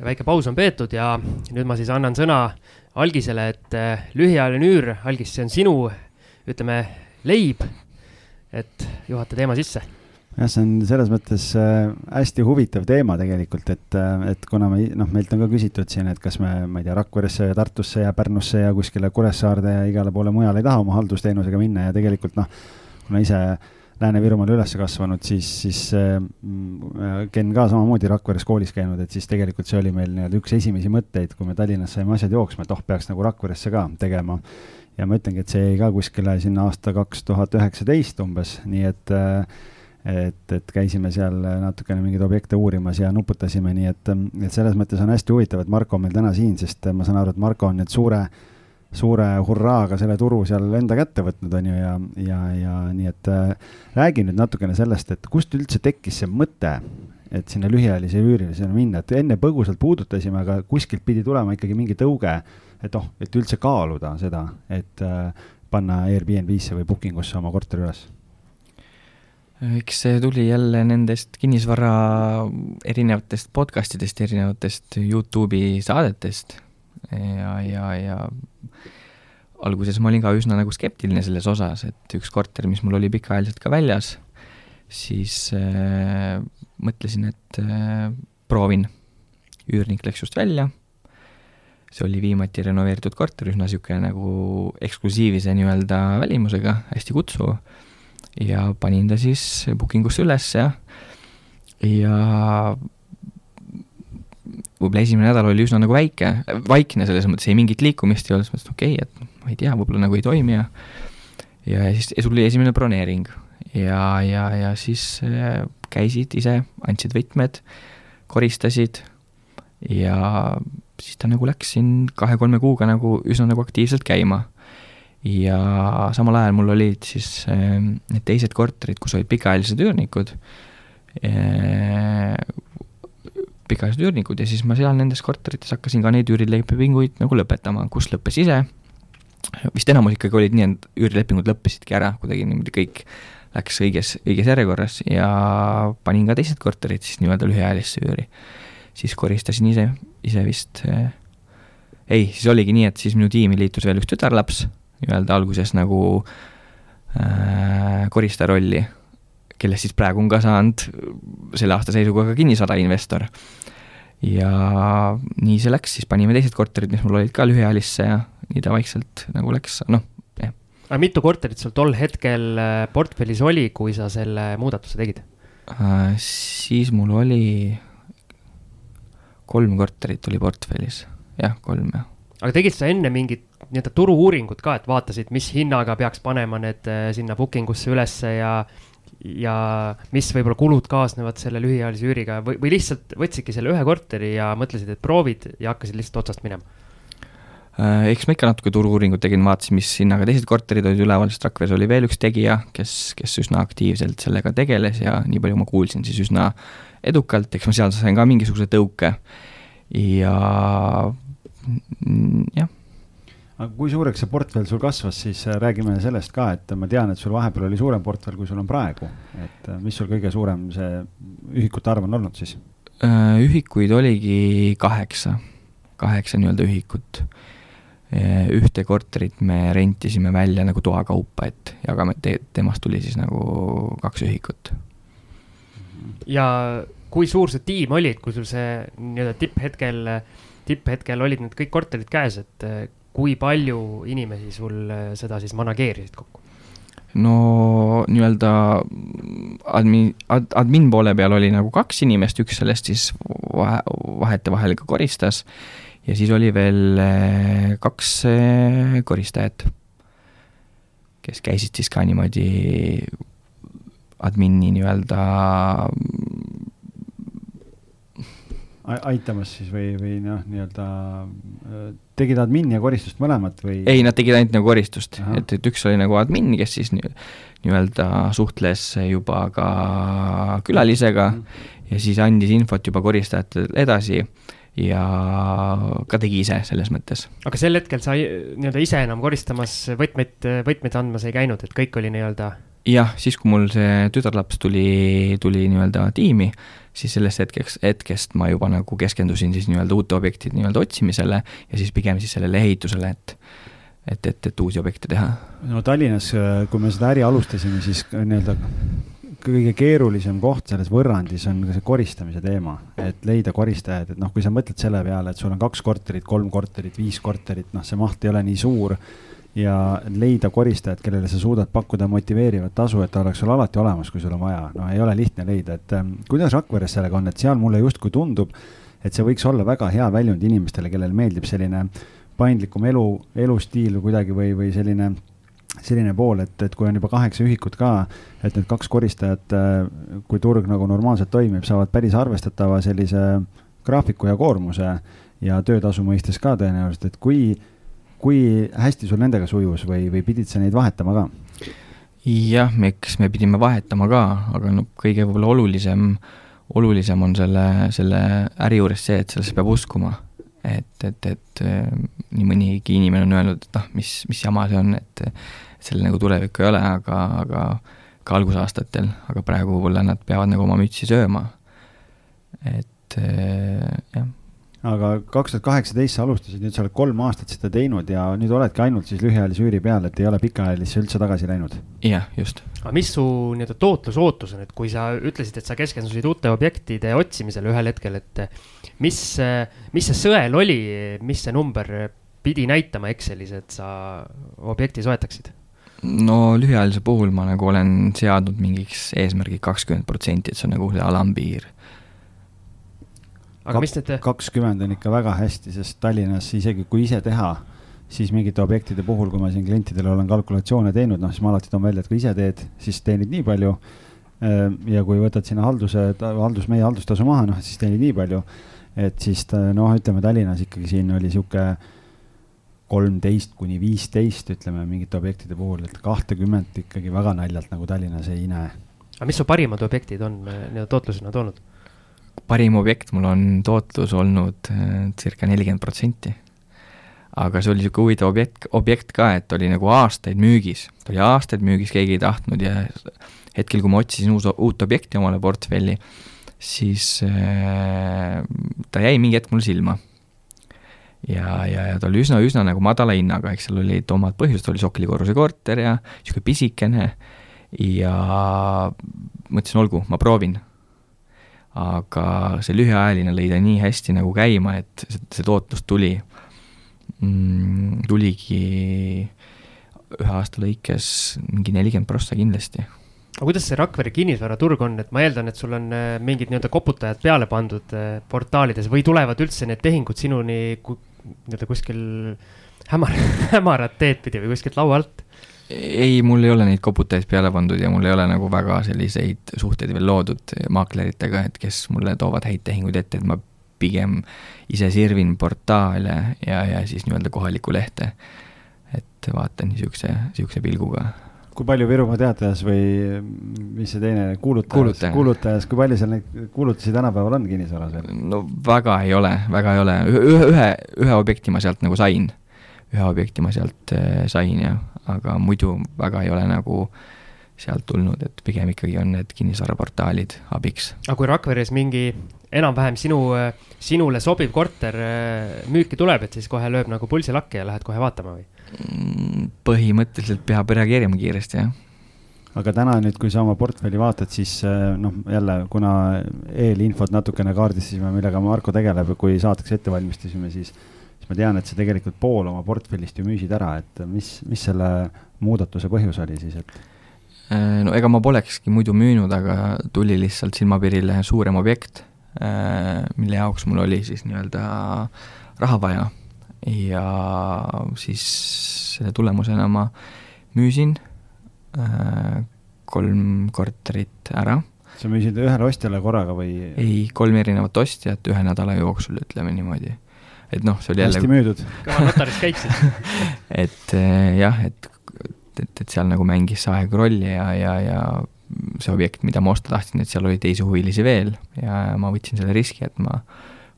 väike paus on peetud ja nüüd ma siis annan sõna Algisele, et äh, lühiajaline üür, Algis, see on sinu, ütleme, leib. et juhata teema sisse. jah, see on selles mõttes äh, hästi huvitav teema tegelikult, et, äh, et kuna me, noh, meilt on ka küsitud siin, et kas me, ma ei tea, Rakveresse ja Tartusse ja Pärnusse ja kuskile Kuressaarde ja igale poole mujale ei taha oma haldusteenusega minna ja tegelikult noh, kuna ise äh, Lääne-Virumaal üles kasvanud, siis, siis äh, Ken ka samamoodi Rakveres koolis käinud, et siis tegelikult see oli meil nii-öelda üks esimesi mõtteid, kui me Tallinnas saime asjad jooksma, et oh, peaks nagu Rakveresse ka tegema. ja ma ütlengi, et see jäi ka kuskile sinna aasta kaks tuhat üheksateist umbes, nii et äh, et, et käisime seal natukene mingeid objekte uurimas ja nuputasime, nii et, et selles mõttes on hästi huvitav, et Marko on meil täna siin, sest ma saan aru, et Marko on nüüd suure, suure hurraaga selle turu seal enda kätte võtnud, on ju, ja, ja, ja nii et äh, räägi nüüd natukene sellest, et kust üldse tekkis see mõte, et sinna lühiajalise üürimisele minna, et enne põgusalt puudutasime, aga kuskilt pidi tulema ikkagi mingi tõuge, et noh, et üldse kaaluda seda, et äh, panna Airbnb-sse või booking usse oma korter üles? Eks see tuli jälle nendest kinnisvara erinevatest podcast idest, erinevatest Youtube'i saadetest. Ja, ja, ja alguses ma olin ka üsna nagu skeptiline selles osas, et üks korter, mis mul oli pikaajaliselt ka väljas, siis äh, mõtlesin, et äh, proovin. üürnik läks just välja, see oli viimati renoveeritud korter, üsna niisugune nagu eksklusiivise nii-öelda välimusega, hästi kutsuv ja panin ta siis booking usse üles ja, ja võib-olla esimene nädal oli üsna nagu väike, vaikne selles mõttes, ei mingit liikumist ei olnud, siis mõtlesin, okei okay,, et ma ei tea, võib-olla nagu ei toimi ja ja siis tuli esimene broneering. Ja, ja, ja siis äh, käisid ise, andsid võtmed, koristasid ja siis ta nagu läks siin kahe-kolme kuuga nagu üsna nagu aktiivselt käima. Ja samal ajal mul olid siis äh, need teised korterid, kus olid pikaajalised üürnikud äh,, pikaajalised üürnikud ja siis ma seal nendes korterites hakkasin ka neid üürilepinguid nagu lõpetama, kus lõppes ise, vist enamus ikkagi olid nii, et üürilepingud lõppesidki ära kuidagi niimoodi kõik läks õiges, õiges järjekorras ja panin ka teised korterid siis nii-öelda lühiajalisse üüri. siis koristasin ise, ise vist äh, ei, siis oligi nii, et siis minu tiimi liitus veel üks tütarlaps nii-öelda alguses nagu äh, koristaja rolli, kellest siis praegu on ka saanud selle aasta seisuga ka kinnisvara investor. ja nii see läks, siis panime teised korterid, mis mul olid ka lühiajalisse ja nii ta vaikselt nagu läks, noh, jah. aga mitu korterit sul tol hetkel äh, portfellis oli, kui sa selle muudatuse tegid äh,? siis mul oli kolm korterit oli portfellis, jah, kolm jah. aga tegid sa enne mingit nii-öelda turu-uuringut ka, et vaatasid, mis hinnaga peaks panema need äh, sinna booking usse ülesse ja ja mis võib-olla kulud kaasnevad selle lühiajalise üüriga või, või lihtsalt võtsidki selle ühe korteri ja mõtlesid, et proovid ja hakkasid lihtsalt otsast minema? Äh, eks ma ikka natuke turu-uuringut tegin, vaatasin, mis hinnaga teised korterid olid. Üleval, sest Rakveres oli veel üks tegija, kes, kes üsna aktiivselt sellega tegeles ja nii palju ma kuulsin, siis üsna edukalt, eks ma seal sain ka mingisuguse tõuke. Ja jah aga kui suureks see portfell sul kasvas, siis äh, räägime sellest ka, et ma tean, et sul vahepeal oli suurem portfell, kui sul on praegu. et äh, mis sul kõige suurem see ühikute arv on olnud siis? Äh, ühikuid oligi kaheksa, kaheksa nii-öelda ühikut. ühte korterit me rentisime välja nagu toakaupa, et jagame te, temast tuli siis nagu kaks ühikut. ja kui suur see tiim oli, et kui sul see nii-öelda tipphetkel, tipphetkel olid need kõik korterid käes, et kui palju inimesi sul äh, seda siis manageerisid kokku? no nii-öelda admin ad,, admin poole peal oli nagu kaks inimest, üks sellest siis vahe, vahetevahel ka koristas ja siis oli veel äh, kaks äh, koristajat, kes käisid siis ka niimoodi admini nii-öelda aitamas siis või, või noh, nii-öelda tegid admin ja koristust mõlemat või? ei, nad tegid ainult nagu koristust, et, et üks oli nagu admin, kes siis nii-öelda suhtles juba ka külalisega mm -hmm. ja siis andis infot juba koristajatele edasi ja ka tegi ise selles mõttes. aga sel hetkel sa nii-öelda ise enam koristamas võtmeid, võtmeid andmas ei käinud, et kõik oli nii-öelda? Jah, siis kui mul see tütarlaps tuli, tuli nii-öelda tiimi siis sellest hetkeks, hetkest ma juba nagu keskendusin siis nii-öelda uute objektide nii-öelda otsimisele ja siis pigem siis sellele ehitusele, et et, et, et uusi objekte teha. no Tallinnas, kui me seda äri alustasime, siis nii-öelda kõige keerulisem koht selles võrrandis on see koristamise teema, et leida koristajaid, et noh, kui sa mõtled selle peale, et sul on kaks korterit, kolm korterit, viis korterit, noh, see maht ei ole nii suur ja leida koristajat, kellele sa suudad pakkuda motiveerivat tasu, et ta oleks sul alati olemas, kui sul on vaja, no ei ole lihtne leida, et ähm, kuidas Rakveres sellega on, et seal mulle justkui tundub, et see võiks olla väga hea väljund inimestele, kellele meeldib selline paindlikum elu, elustiil kuidagi või, või selline selline pool, et, et kui on juba kaheksa ühikut ka, et need kaks koristajat, kui turg nagu normaalselt toimib, saavad päris arvestatava sellise graafiku ja koormuse ja töötasu mõistes ka tõenäoliselt, et kui, kui hästi sul nendega sujus või, või pidid sa neid vahetama ka? jah, eks me pidime vahetama ka, aga no kõige võib-olla olulisem, olulisem on selle, selle äri juures see, et sellesse peab uskuma. et, et, et nii mõnigi inimene on öelnud, et noh, mis, mis jama see on, et sellel nagu tulevikku ei ole, aga, aga ka algusaastatel, aga praegu võib-olla nad peavad nagu oma mütsi sööma. et jah aga kaks tuhat kaheksateist sa alustasid, nüüd sa oled kolm aastat seda teinud ja nüüd oledki ainult siis lühiajalise üüri peal, et ei ole pikaajalisse üldse tagasi läinud? jah, just. aga mis su nii-öelda tootlusootus on, et kui sa ütlesid, et sa keskendusid uute objektide otsimisele ühel hetkel, et mis, mis see sõel oli, mis see number pidi näitama Excelis, et sa objekti soetaksid? no lühiajalise puhul ma nagu olen seadnud mingiks eesmärgi kakskümmend protsenti, et see on nagu see alampiir aga mis need? kakskümmend on ikka väga hästi, sest Tallinnas isegi kui ise teha, siis mingite objektide puhul, kui ma siin klientidele olen kalkulatsioone teinud, noh, siis ma alati toon välja, et kui ise teed, siis teenid nii palju. Ehm, ja kui võtad sinna halduse, haldus, meie haldustasu maha, noh, siis teenid nii palju. et siis noh, ütleme Tallinnas ikkagi siin oli sihuke kolmteist kuni viisteist, ütleme mingite objektide puhul, et kahtekümmet ikkagi väga naljalt nagu Tallinnas ei näe. aga mis su parimad objektid on nii-öelda tootlusena toonud? Parim objekt mul on tootlus olnud äh, circa nelikümmend protsenti. aga see oli niisugune huvitav objekt, objekt ka, et oli nagu aastaid müügis, ta oli aastaid müügis, keegi ei tahtnud ja hetkel, kui ma otsisin uus, uut objekti omale portfelli, siis äh, ta jäi mingi hetk mulle silma. ja, ja, ja ta oli üsna, üsna nagu madala hinnaga, eks seal olid omad põhjused, oli Sokli korruse korter ja niisugune pisikene ja mõtlesin, olgu, ma proovin aga see lühiajaline lõi ta nii hästi nagu käima, et see, see tootlus tuli mm,, tuligi ühe aasta lõikes mingi nelikümmend prossa kindlasti. aga kuidas see Rakvere kinnisvaraturg on, et ma eeldan, et sul on äh, mingid nii-öelda koputajad peale pandud äh, portaalides või tulevad üldse need tehingud sinuni nii-öelda kuskil hämar, *laughs* hämarat teed pidi või kuskilt laua alt? Ei, mul ei ole neid koputajaid peale pandud ja mul ei ole nagu väga selliseid suhteid veel loodud maakleritega, et kes mulle toovad häid tehinguid ette, et ma pigem ise sirvin portaale ja, ja siis nii-öelda kohalikku lehte. et vaatan niisuguse, niisuguse pilguga. kui palju Virumaa Teatajas või mis see teine, kuulutajas, kuulutajas, kui palju seal neid kuulutusi tänapäeval on kinnisvaras veel? no väga ei ole, väga ei ole, ühe, ühe, ühe objekti ma sealt nagu sain. ühe objekti ma sealt äh, sain ja aga muidu väga ei ole nagu sealt tulnud, et pigem ikkagi on need kinnisvaraportaalid abiks. aga kui Rakveres mingi enam-vähem sinu, sinule sobiv korter äh, müüki tuleb, et siis kohe lööb nagu pulsi lakke ja lähed kohe vaatama või? Mm, põhimõtteliselt peab reageerima kiiresti, jah aga täna nüüd, kui sa oma portfelli vaatad, siis äh, noh, jälle kuna eelinfot natukene kaardistasime, millega Marko tegeleb kui saateks ette valmistasime, siis siis ma tean, et sa tegelikult pool oma portfellist ju müüsid ära, et mis, mis selle muudatuse põhjus oli siis, et? Äh, no ega ma polekski muidu müünud, aga tuli lihtsalt silmapiirile suurem objekt, äh, mille jaoks mul oli siis nii-öelda raha vaja ja siis selle tulemusena ma müüsin äh, kolm korterit ära. sa müüsid ühele ostjale korraga või? ei, kolm erinevat ostjat ühe nädala jooksul, ütleme niimoodi et noh, see oli jälle. hästi müüdud. kõva notaris käib siis *laughs* et eh, jah, et, et, et seal nagu mängis see aeg rolli ja, ja, ja see objekt, mida ma osta tahtsin, et seal oli teisi huvilisi veel ja ma võtsin selle riski, et ma,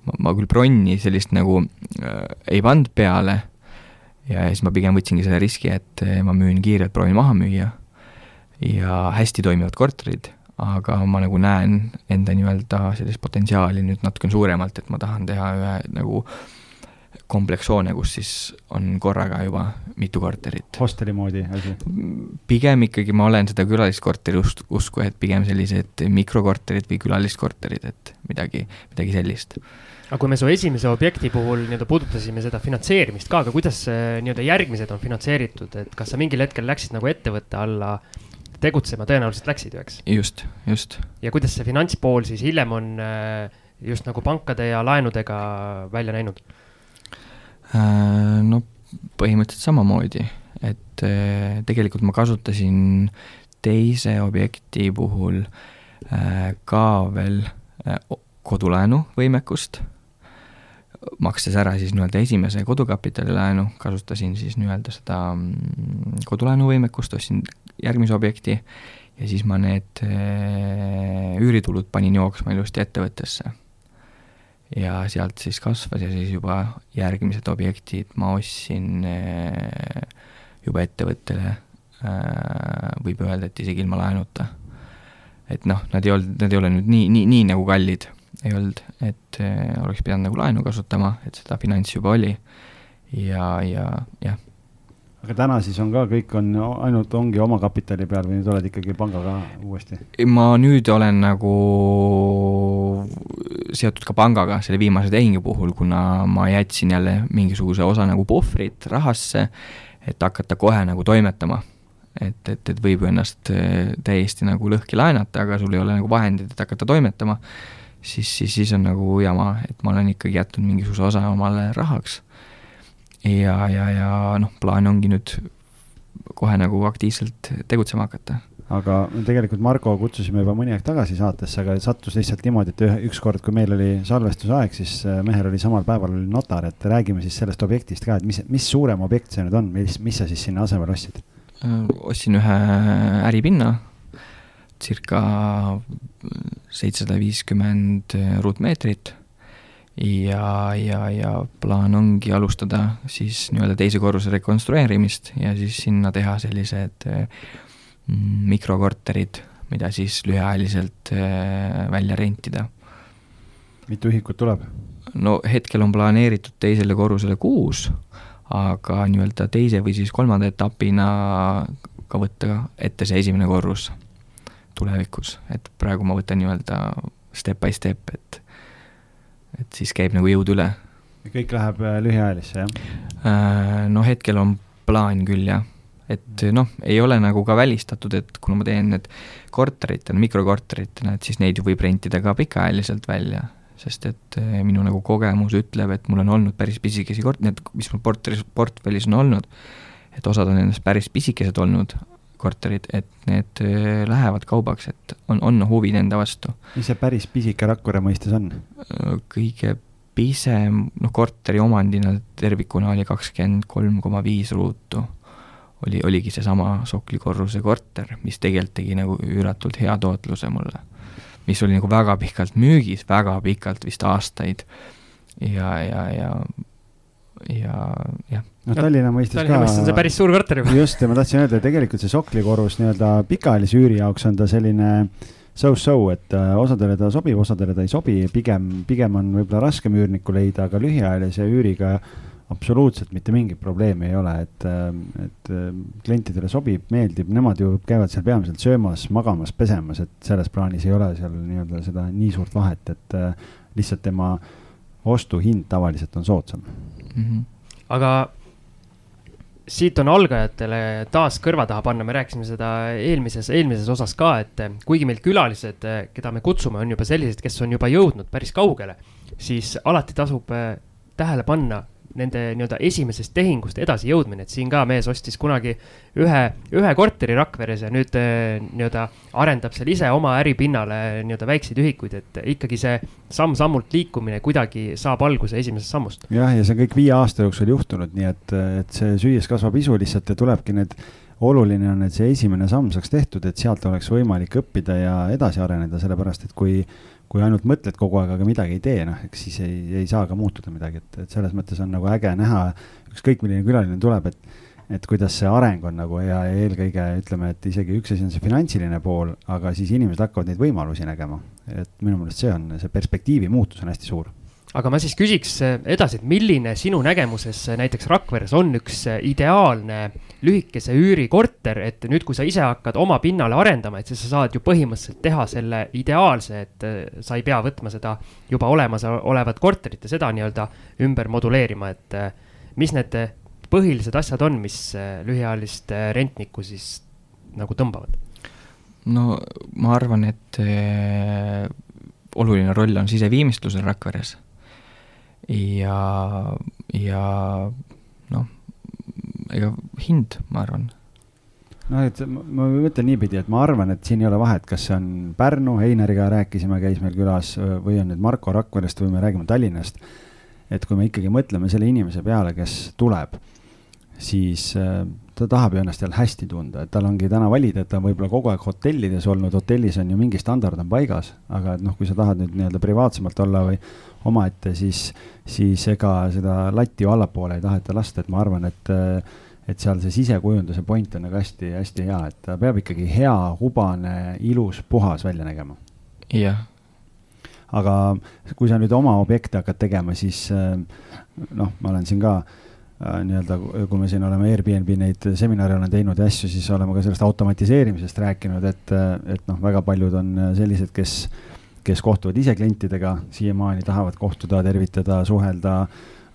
ma, ma küll bronni sellist nagu äh, ei pannud peale ja siis ma pigem võtsingi selle riski, et eh, ma müün kiirelt, proovin maha müüa ja hästi toimivad korterid, aga ma nagu näen enda nii-öelda sellist potentsiaali nüüd natukene suuremalt, et ma tahan teha ühe nagu äh, komplekshoone, kus siis on korraga juba mitu korterit. hosteli moodi asi? pigem ikkagi ma olen seda külaliskorteri ust-, usku, et pigem sellised mikrokorterid või külaliskorterid, et midagi, midagi sellist. aga kui me su esimese objekti puhul nii-öelda puudutasime seda finantseerimist ka, aga kuidas nii-öelda järgmised on finantseeritud, et kas sa mingil hetkel läksid nagu ettevõtte alla tegutsema, tõenäoliselt läksid ju, eks? just, just. ja kuidas see finantspool siis hiljem on äh, just nagu pankade ja laenudega välja näinud? Äh, no põhimõtteliselt samamoodi, et äh, tegelikult ma kasutasin teise objekti puhul äh, ka veel kodulaenu võimekust, makstes ära siis nii-öelda esimese kodukapitali laenu, kasutasin siis nii-öelda seda mm, kodulaenu võimekust, ostsin järgmise objekti ja siis ma need üüritulud panin jooksma ilusti ettevõttesse ja sealt siis kasvas ja siis juba järgmised objektid ma ostsin äh, juba ettevõttele, äh, võib öelda, et isegi ilma laenuta. et noh, nad ei olnud, nad ei ole nüüd nii, nii, nii nagu kallid, ei olnud, et äh, oleks pidanud nagu laenu kasutama, et seda finants juba oli. Ja, ja jah aga täna siis on ka, kõik on ainult, ongi omakapitali peal või nüüd oled ikkagi pangaga uuesti? ma nüüd olen nagu seotud ka pangaga selle viimase tehingu puhul, kuna ma jätsin jälle mingisuguse osa nagu puhvrit rahasse, et hakata kohe nagu toimetama. et, et, et võib ju ennast eh, täiesti nagu lõhki laenata, aga sul ei ole nagu vahendeid, et hakata toimetama, siis, siis, siis on nagu jama, et ma olen ikkagi jätnud mingisuguse osa omale rahaks ja, ja, ja noh, plaan ongi nüüd kohe nagu aktiivselt tegutsema hakata. aga tegelikult Margo kutsusime juba mõni aeg tagasi saatesse, aga sattus lihtsalt niimoodi, et ühe, ükskord, kui meil oli salvestusaeg, siis äh, mehel oli samal päeval oli notar, et räägime siis sellest objektist ka, et mis, mis suurem objekt see nüüd on, mis, mis sa siis sinna asemele ostsid? Äh, ostsin ühe äripinna, circa seitsesada viiskümmend ruutmeetrit ja, ja, ja plaan ongi alustada siis nii-öelda teise korruse rekonstrueerimist ja siis sinna teha sellised mm, mikrokorterid, mida siis lühiajaliselt äh, välja rentida. mitu ühikut tuleb? no hetkel on planeeritud teisele korrusele kuus, aga nii-öelda teise või siis kolmanda etapina ka võtta ette see esimene korrus tulevikus, et praegu ma võtan nii-öelda step by step, et et siis käib nagu jõud üle. kõik läheb äh, lühiajalisse, jah? Äh, no hetkel on plaan küll, jah. et noh, ei ole nagu ka välistatud, et kuna ma teen need korteritena, mikrokorteritena, et siis neid ju võib rentida ka pikaajaliselt välja, sest et äh, minu nagu kogemus ütleb, et mul on olnud päris pisikesi kort-, need, mis mul portfellis, portfellis on olnud, et osad on nendest päris pisikesed olnud, korterid, et need äh, lähevad kaubaks, et on, on huvi nende vastu. mis see päris pisike Rakvere mõistes on? Äh, kõige pisem, noh, korteri omandina tervikuna oli kakskümmend kolm koma viis ruutu. oli, oligi seesama soklikorruse korter, mis tegelikult tegi nagu üüratult hea tootluse mulle. mis oli nagu väga pikalt müügis, väga pikalt, vist aastaid. ja, ja, ja, ja jah noh, Tallinna mõistes Tallinna ka. mõistes on see päris suur korter juba. just, ja ma tahtsin öelda, tegelikult see Sokli korrus nii-öelda pikaajalise üüri jaoks on ta selline so-so, et äh, osadele ta sobib, osadele ta ei sobi, pigem, pigem on võib-olla raskem üürnikku leida, aga lühiajalise üüriga absoluutselt mitte mingit probleemi ei ole, et, äh, et äh, klientidele sobib, meeldib, nemad ju käivad seal peamiselt söömas, magamas, pesemas, et selles plaanis ei ole seal nii-öelda seda nii suurt vahet, et lihtsalt tema ostuhind tavaliselt on soodsam mm. -hmm. aga siit on algajatele taas kõrva taha panna, me rääkisime seda eelmises, eelmises osas ka, et kuigi meil külalised, keda me kutsume, on juba sellised, kes on juba jõudnud päris kaugele, siis alati tasub tähele panna nende nii-öelda esimesest tehingust edasijõudmine, et siin ka mees ostis kunagi ühe, ühe korteri Rakveres ja nüüd eh, nii-öelda arendab seal ise oma äripinnale nii-öelda väikseid ühikuid, et ikkagi see samm-sammult liikumine kuidagi saab alguse esimesest sammust. jah, ja see on kõik viie aasta jooksul juhtunud, nii et, et see süües kasvab isu lihtsalt ja tulebki need oluline on, et see esimene samm saaks tehtud, et sealt oleks võimalik õppida ja edasi areneda, sellepärast et kui kui ainult mõtled kogu aeg, aga midagi ei tee, noh, eks siis ei, ei saa ka muutuda midagi, et, et selles mõttes on nagu äge näha, ükskõik milline külaline tuleb, et et kuidas see areng on nagu ja eelkõige ütleme, et isegi üks asi on see finantsiline pool, aga siis inimesed hakkavad neid võimalusi nägema. et minu meelest see on, see perspektiivi muutus on hästi suur aga ma siis küsiks edasi, et milline sinu nägemuses näiteks Rakveres on üks ideaalne lühikese üürikorter, et nüüd, kui sa ise hakkad oma pinnale arendama, et siis sa saad ju põhimõtteliselt teha selle ideaalse, et sa ei pea võtma seda juba olemasolevat korterit ja seda nii-öelda ümber moduleerima, et mis need põhilised asjad on, mis lühiajalist rentnikku siis nagu tõmbavad? no ma arvan, et oluline roll on siseviimistlusel Rakveres ja, ja ega hind, ma arvan noh, et ma, mõtlen niipidi, et ma arvan, et siin ei ole vahet, kas see on Pärnu, Heinariga rääkisime, käis meil külas või on nüüd Marko Rakverest või me räägime Tallinnast. et kui me ikkagi mõtleme selle inimese peale, kes tuleb, siis äh, ta tahab ju ennast jälle hästi tunda, et tal ongi täna valida, et ta on võib-olla kogu aeg hotellides olnud, hotellis on ju mingi standard on paigas, aga et noh, kui sa tahad nüüd nii-öelda privaatsemalt olla või omaette, siis, siis ega seda latti ju allapoole ei taheta lasta, et ma arvan, et äh, et seal see sisekujunduse point on nagu hästi-hästi hea, et ta peab ikkagi hea, hubane, ilus, puhas välja nägema. jah. aga kui sa nüüd oma objekte hakkad tegema, siis äh, noh, ma olen siin ka äh, nii-öelda, kui me siin oleme Airbnb neid seminare olen teinud ja asju, siis oleme ka sellest automatiseerimisest rääkinud, et, et noh, väga paljud on sellised, kes, kes kohtuvad ise klientidega, siiamaani tahavad kohtuda, tervitada, suhelda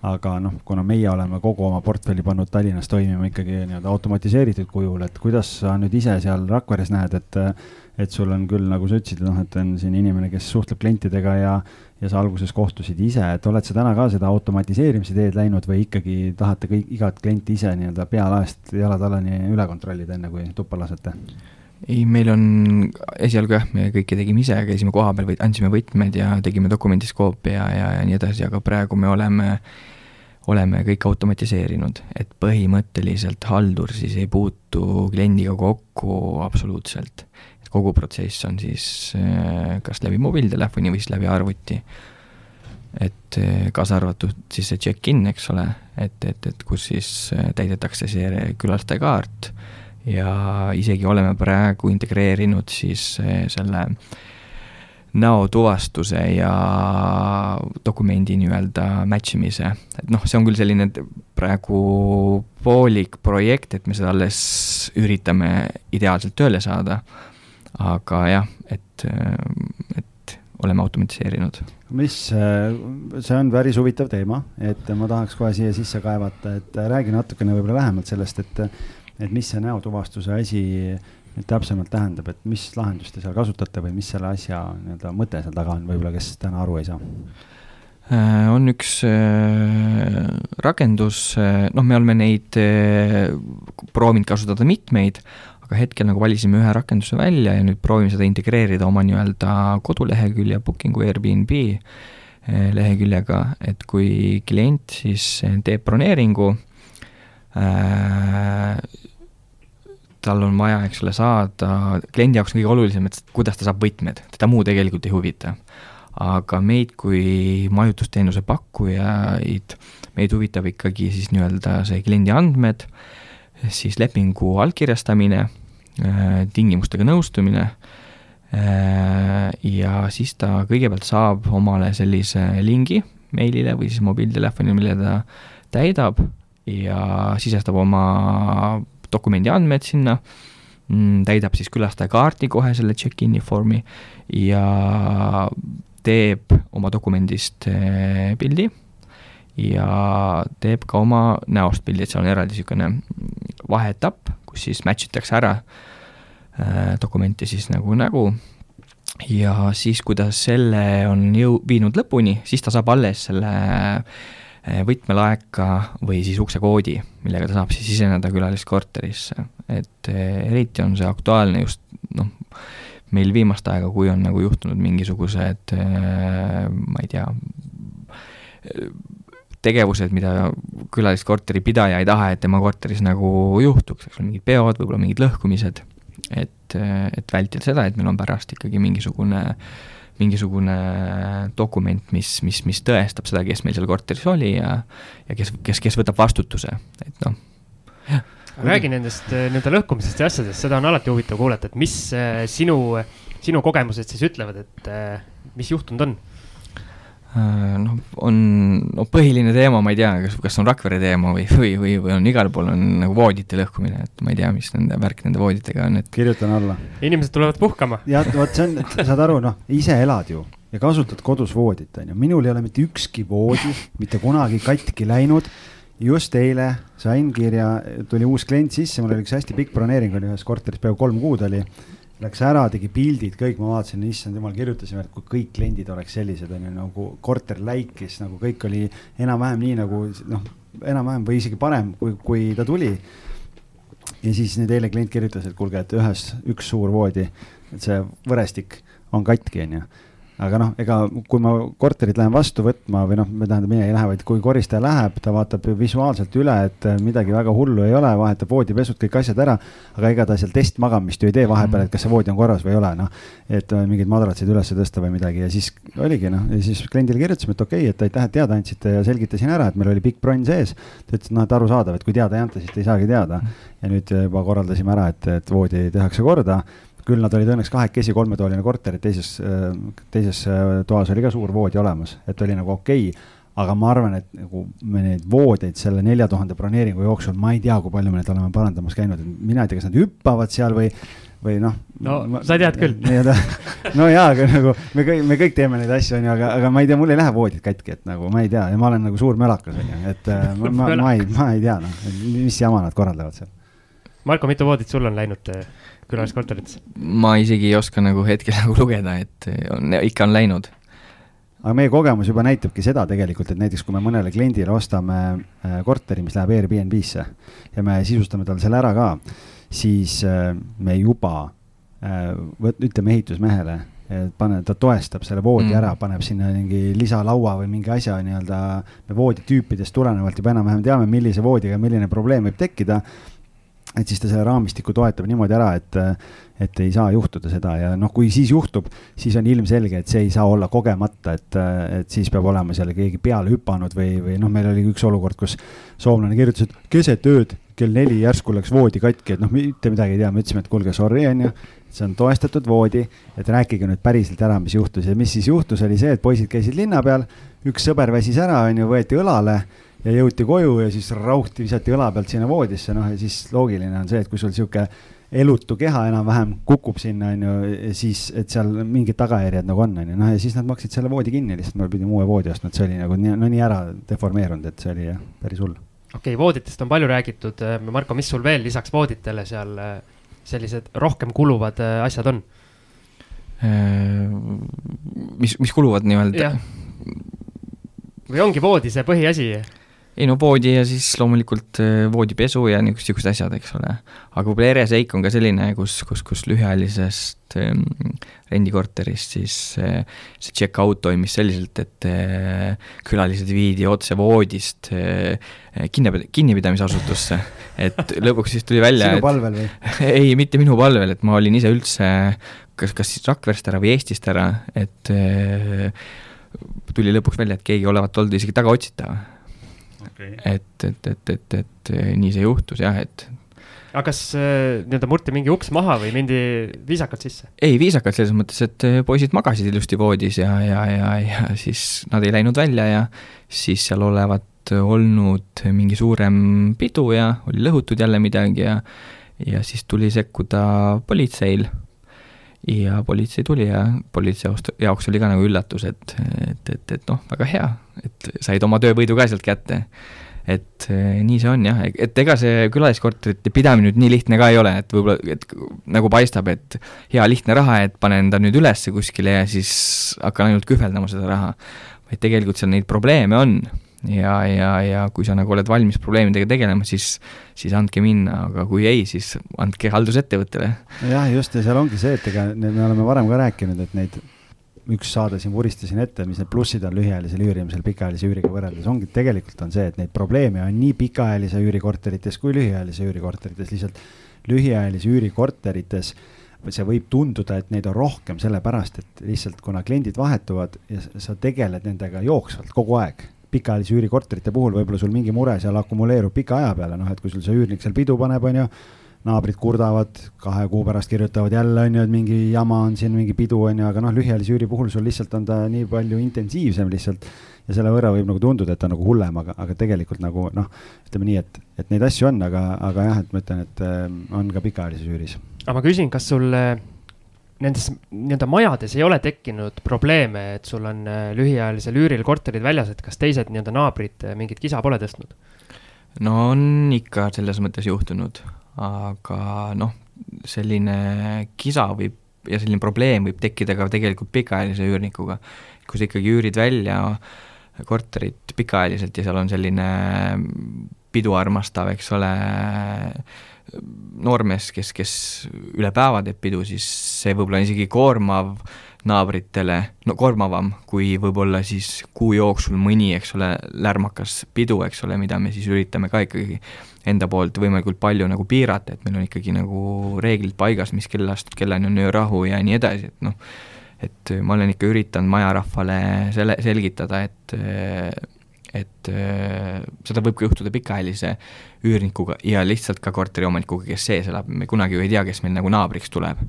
aga noh, kuna meie oleme kogu oma portfelli pannud Tallinnas toimima ikkagi nii-öelda automatiseeritud kujul, et kuidas sa nüüd ise seal Rakveres näed, et et sul on küll, nagu sa ütlesid, noh, et on siin inimene, kes suhtleb klientidega ja ja sa alguses kohtusid ise, et oled sa täna ka seda automatiseerimise teed läinud või ikkagi tahate kõik, igat klienti ise nii-öelda pealaest jalad alani üle kontrollida, enne kui tuppa lasete? ei, meil on esialgu jah, me kõike tegime ise, käisime kohapeal või andsime võtmed ja tegime dokumendiskoopi ja, ja, ja nii edasi, aga praegu me oleme äh, oleme kõik automatiseerinud, et põhimõtteliselt haldur siis ei puutu kliendiga kokku absoluutselt. et kogu protsess on siis äh, kas läbi mobiiltelefoni või siis läbi arvuti. et äh, kaasa arvatud siis see check-in, eks ole, et, et, et kus siis äh, täidetakse see külastajakaart ja isegi oleme praegu integreerinud siis selle äh, näotuvastuse ja dokumendi nii-öelda match imise, et noh, see on küll selline praegu poolik projekt, et me seda alles üritame ideaalselt tööle saada, aga jah, et, et oleme automatiseerinud. mis, see on päris huvitav teema, et ma tahaks kohe siia sisse kaevata, et räägi natukene võib-olla lähemalt sellest, et et mis see näotuvastuse asi täpsemalt tähendab, et mis lahendust te seal kasutate või mis selle asja nii-öelda mõte seal taga on, võib-olla kes täna aru ei saa? Äh, on üks äh, rakendus, äh, noh, me oleme neid proovinud kasutada mitmeid, aga hetkel nagu valisime ühe rakenduse välja ja nüüd proovime seda integreerida oma nii-öelda kodulehekülje Bookingu Airbnb leheküljega, et kui klient siis teeb broneeringu äh,, tal on vaja, eks ole, saada, kliendi jaoks on kõige olulisem, et kuidas ta saab võtmed, teda muu tegelikult ei huvita. aga meid kui majutusteenuse pakkujaid, meid huvitab ikkagi siis nii-öelda see kliendi andmed, siis lepingu allkirjastamine, äh, tingimustega nõustumine äh, ja siis ta kõigepealt saab omale sellise lingi meilile või siis mobiiltelefoni, mille ta täidab ja sisestab oma dokumendi andmed sinna, mm, täidab siis külastajakaardi kohe selle check-in'i vormi ja teeb oma dokumendist eh, pildi. Ja teeb ka oma näost pildi, et seal on eraldi niisugune vaheetapp, kus siis match itakse ära äh, dokumenti siis nagu nägu. Ja siis, kui ta selle on jõu-, viinud lõpuni, siis ta saab alles selle äh, Eh, võtmelaeka või siis uksekoodi, millega ta saab siis siseneda külaliskorterisse. et eh, eriti on see aktuaalne just noh, meil viimast aega, kui on nagu juhtunud mingisugused eh, ma ei tea, tegevused, mida külaliskorteri pidaja ei taha, et tema korteris nagu juhtuks, eks ole, mingid peod, võib-olla mingid lõhkumised, et, et vältida seda, et meil on pärast ikkagi mingisugune äh, mingisugune dokument, mis, mis, mis tõestab seda, kes meil seal korteris oli ja ja kes, kes, kes võtab vastutuse, et noh, jah. räägi nendest nii-öelda lõhkumisest ja asjadest, seda on alati huvitav kuulata, et mis sinu, sinu kogemused siis ütlevad, et mis juhtunud on noh, on, no põhiline teema, ma ei tea, kas, kas on Rakvere teema või, või, või, või on igal pool on nagu voodite lõhkumine, et ma ei tea, mis nende värk nende vooditega on, et. kirjutan alla. inimesed tulevad puhkama. jah, vot see on, saad aru, noh, ise elad ju ja kasutad kodus voodit, on ju, minul ei ole mitte ükski voodi mitte kunagi katki läinud. just eile sain kirja, tuli uus klient sisse, mul oli üks hästi pikk broneering oli ühes korteris, peaaegu kolm kuud oli Läks ära, tegi pildid, kõik, ma vaatasin, issand jumal, kirjutasime, et kui kõik kliendid oleks sellised, on ju, nagu korter läikis, nagu kõik oli enam-vähem nii nagu noh, enam-vähem või isegi parem, kui, kui ta tuli. ja siis nüüd eile klient kirjutas, et kuulge, et ühes, üks suur voodi, et see võrestik on katki, onju aga noh, ega kui ma korterit lähen vastu võtma või noh, tähendab, mina ei lähe, vaid kui koristaja läheb, ta vaatab visuaalselt üle, et midagi väga hullu ei ole, vahetab voodipesud, kõik asjad ära. aga ega ta seal testmagamist ju ei tee vahepeal, et kas see voodi on korras või ei ole, noh. et äh, mingeid madratsid üles tõsta või midagi ja siis oligi noh, ja siis kliendile kirjutasime, et okei okay,, et aitäh, et teada andsite ja selgitasin ära, et meil oli pikk bronn sees. ta ütles, et noh, et arusaadav, et kui teada ei anta, siis te ei saagi teada. ja nüüd juba korraldasime ära, et, et voodi tehakse korda küll nad olid õnneks kahekesi, kolmetoaline korter, teises, teises äh, toas oli ka suur voodi olemas, et oli nagu okei okay aga ma arvan, et nagu me neid voodeid selle nelja tuhande broneeringu jooksul, ma ei tea, kui palju me neid oleme parandamas käinud, mina ei tea, kas nad hüppavad seal või, või noh. no ma, sa tead küll. *laughs* no jaa, aga nagu me kõik, me kõik teeme neid asju, onju, aga, aga ma ei tea, mul ei lähe voodid katki, et nagu ma ei tea ja ma olen nagu suur mölakas, onju, et äh, ma, ma, ma ei, ma ei tea, noh, mis jama nad korraldavad seal. Marko, mitu voodit sul on läinud? Külaliskorterites? ma isegi ei oska nagu hetkel *laughs* nagu lugeda, et on, ikka on läinud. aga meie kogemus juba näitabki seda tegelikult, et näiteks kui me mõnele kliendile ostame äh, korteri, mis läheb Airbnb-sse ja me sisustame tal selle ära ka, siis äh, me juba äh, võt-, ütleme ehitusmehele, pane, ta toestab selle voodi mm. ära, paneb sinna mingi lisalaua või mingi asja nii-öelda, me vooditüüpidest tulenevalt juba enam-vähem teame, millise voodiga milline probleem võib tekkida et siis ta selle raamistiku toetab niimoodi ära, et, et ei saa juhtuda seda ja noh, kui siis juhtub, siis on ilmselge, et see ei saa olla kogemata, et, et siis peab olema seal keegi peale hüpanud või, või noh, meil oli üks olukord, kus soomlane kirjutas, et keset ööd kell neli järsku läks voodi katki, et noh, mitte midagi ei tea, me ütlesime, et kuulge, sorry, on ju. see on toestatud voodi, et rääkige nüüd päriselt ära, mis juhtus ja mis siis juhtus, oli see, et poisid käisid linna peal, üks sõber väsis ära, on ju, võeti õlale ja jõuti koju ja siis rauhti visati õla pealt sinna voodisse, noh ja siis loogiline on see, et kui sul sihuke elutu keha enam-vähem kukub sinna, on ju, siis, et seal mingid tagajärjed nagu on, on ju, noh ja siis nad maksid selle voodi kinni, lihtsalt me pidime uue voodi ostma, et see oli nagu nii, no nii ära deformeerunud, et see oli jah, päris hull. okei okay,, vooditest on palju räägitud, Marko, mis sul veel lisaks vooditele seal sellised rohkem kuluvad asjad on? mis, mis kuluvad nii-öelda? või ongi voodi see põhiasi? Ei no voodi ja siis loomulikult äh, voodipesu ja niisugused asjad, eks ole. aga võib-olla ereseik on ka selline, kus, kus, kus lühiajalisest ähm, rendikorterist siis äh, see check-out toimis selliselt, et äh, külalised viidi otse voodist kinni, kinnipidamisasutusse. et *laughs* lõpuks siis tuli välja sinu palvel või? *laughs* ei, mitte minu palvel, et ma olin ise üldse kas, kas siis Rakverest ära või Eestist ära, et tuli lõpuks välja, et keegi olevat olnud isegi tagaotsitav okay.. et, et, et, et, et nii see juhtus jah, et. aga kas äh, nii-öelda murti mingi uks maha või mindi viisakalt sisse? ei, viisakalt selles mõttes, et äh, poisid magasid ilusti voodis ja, ja, ja, ja siis nad ei läinud välja ja siis seal olevat olnud mingi suurem pidu ja oli lõhutud jälle midagi ja ja siis tuli sekkuda politseil ja politsei tuli ja politsei jaoks oli ka nagu üllatus, et, et, et, et noh, väga hea, et said oma töövõidu ka sealt kätte. et eh, nii see on jah, et ega see külaliskorterite pidamine nüüd nii lihtne ka ei ole, et võib-olla, et nagu paistab, et hea lihtne raha, et panen ta nüüd ülesse kuskile ja siis hakkan ainult kühveldama seda raha. vaid tegelikult seal neid probleeme on ja, ja, ja kui sa nagu oled valmis probleemidega tegelema, siis, siis andke minna, aga kui ei, siis andke haldusettevõttele. jah, just ja seal ongi see, et ega me oleme varem ka rääkinud, et neid üks saade siin vuristasin ette, mis need plussid on lühiajalisel üürimisel pikaajalise üüriga võrreldes, ongi tegelikult on see, et neid probleeme on nii pikaajalise üürikorterites kui lühiajalise üürikorterites, lihtsalt lühiajalise üürikorterites see võib tunduda, et neid on rohkem, sellepärast et lihtsalt kuna kliendid vahetuvad ja sa tegeled nendega jooksvalt kogu aeg pikaajalise üürikorterite puhul võib-olla sul mingi mure seal akumuleerub pika aja peale, noh, et kui sul see üürnik seal pidu paneb, on ju, naabrid kurdavad, kahe kuu pärast kirjutavad jälle, on ju, et mingi jama on siin, mingi pidu, on ju, aga noh, lühiajalise üüri puhul sul lihtsalt on ta nii palju intensiivsem lihtsalt ja selle võrra võib nagu tunduda, et ta on nagu hullem, aga, aga tegelikult nagu noh, ütleme nii, et, et neid asju on, aga, aga jah, et ma ütlen, et äh, on ka pikaajalises üüris. aga ma küsin, kas sul äh, nendes nii-öelda majades ei ole tekkinud probleeme, et sul on äh, lühiajalisel üüril korterid väljas, et kas teised nii-öelda naabrid äh, mingit kisa pole tõstnud? no on ikka selles mõttes juhtunud, aga noh, selline kisa võib ja selline probleem võib tekkida ka tegelikult pikaajalise üürnikuga. kui sa ikkagi üürid välja korterit pikaajaliselt ja seal on selline pidu armastav, eks ole, noormees, kes, kes üle päeva teeb pidu, siis see võib-olla on isegi koormav naabritele, no koormavam kui võib-olla siis kuu jooksul mõni, eks ole, lärmakas pidu, eks ole, mida me siis üritame ka ikkagi enda poolt võimalikult palju nagu piirata, et meil on ikkagi nagu reeglid paigas, mis kellast kellani on öörahu ja nii edasi, et noh, et ma olen ikka üritanud majarahvale selle, selgitada, et et seda võib ka juhtuda pikaajalise üürnikuga ja lihtsalt ka korteriomanikuga, kes sees elab, me kunagi ju ei tea, kes meil nagu naabriks tuleb.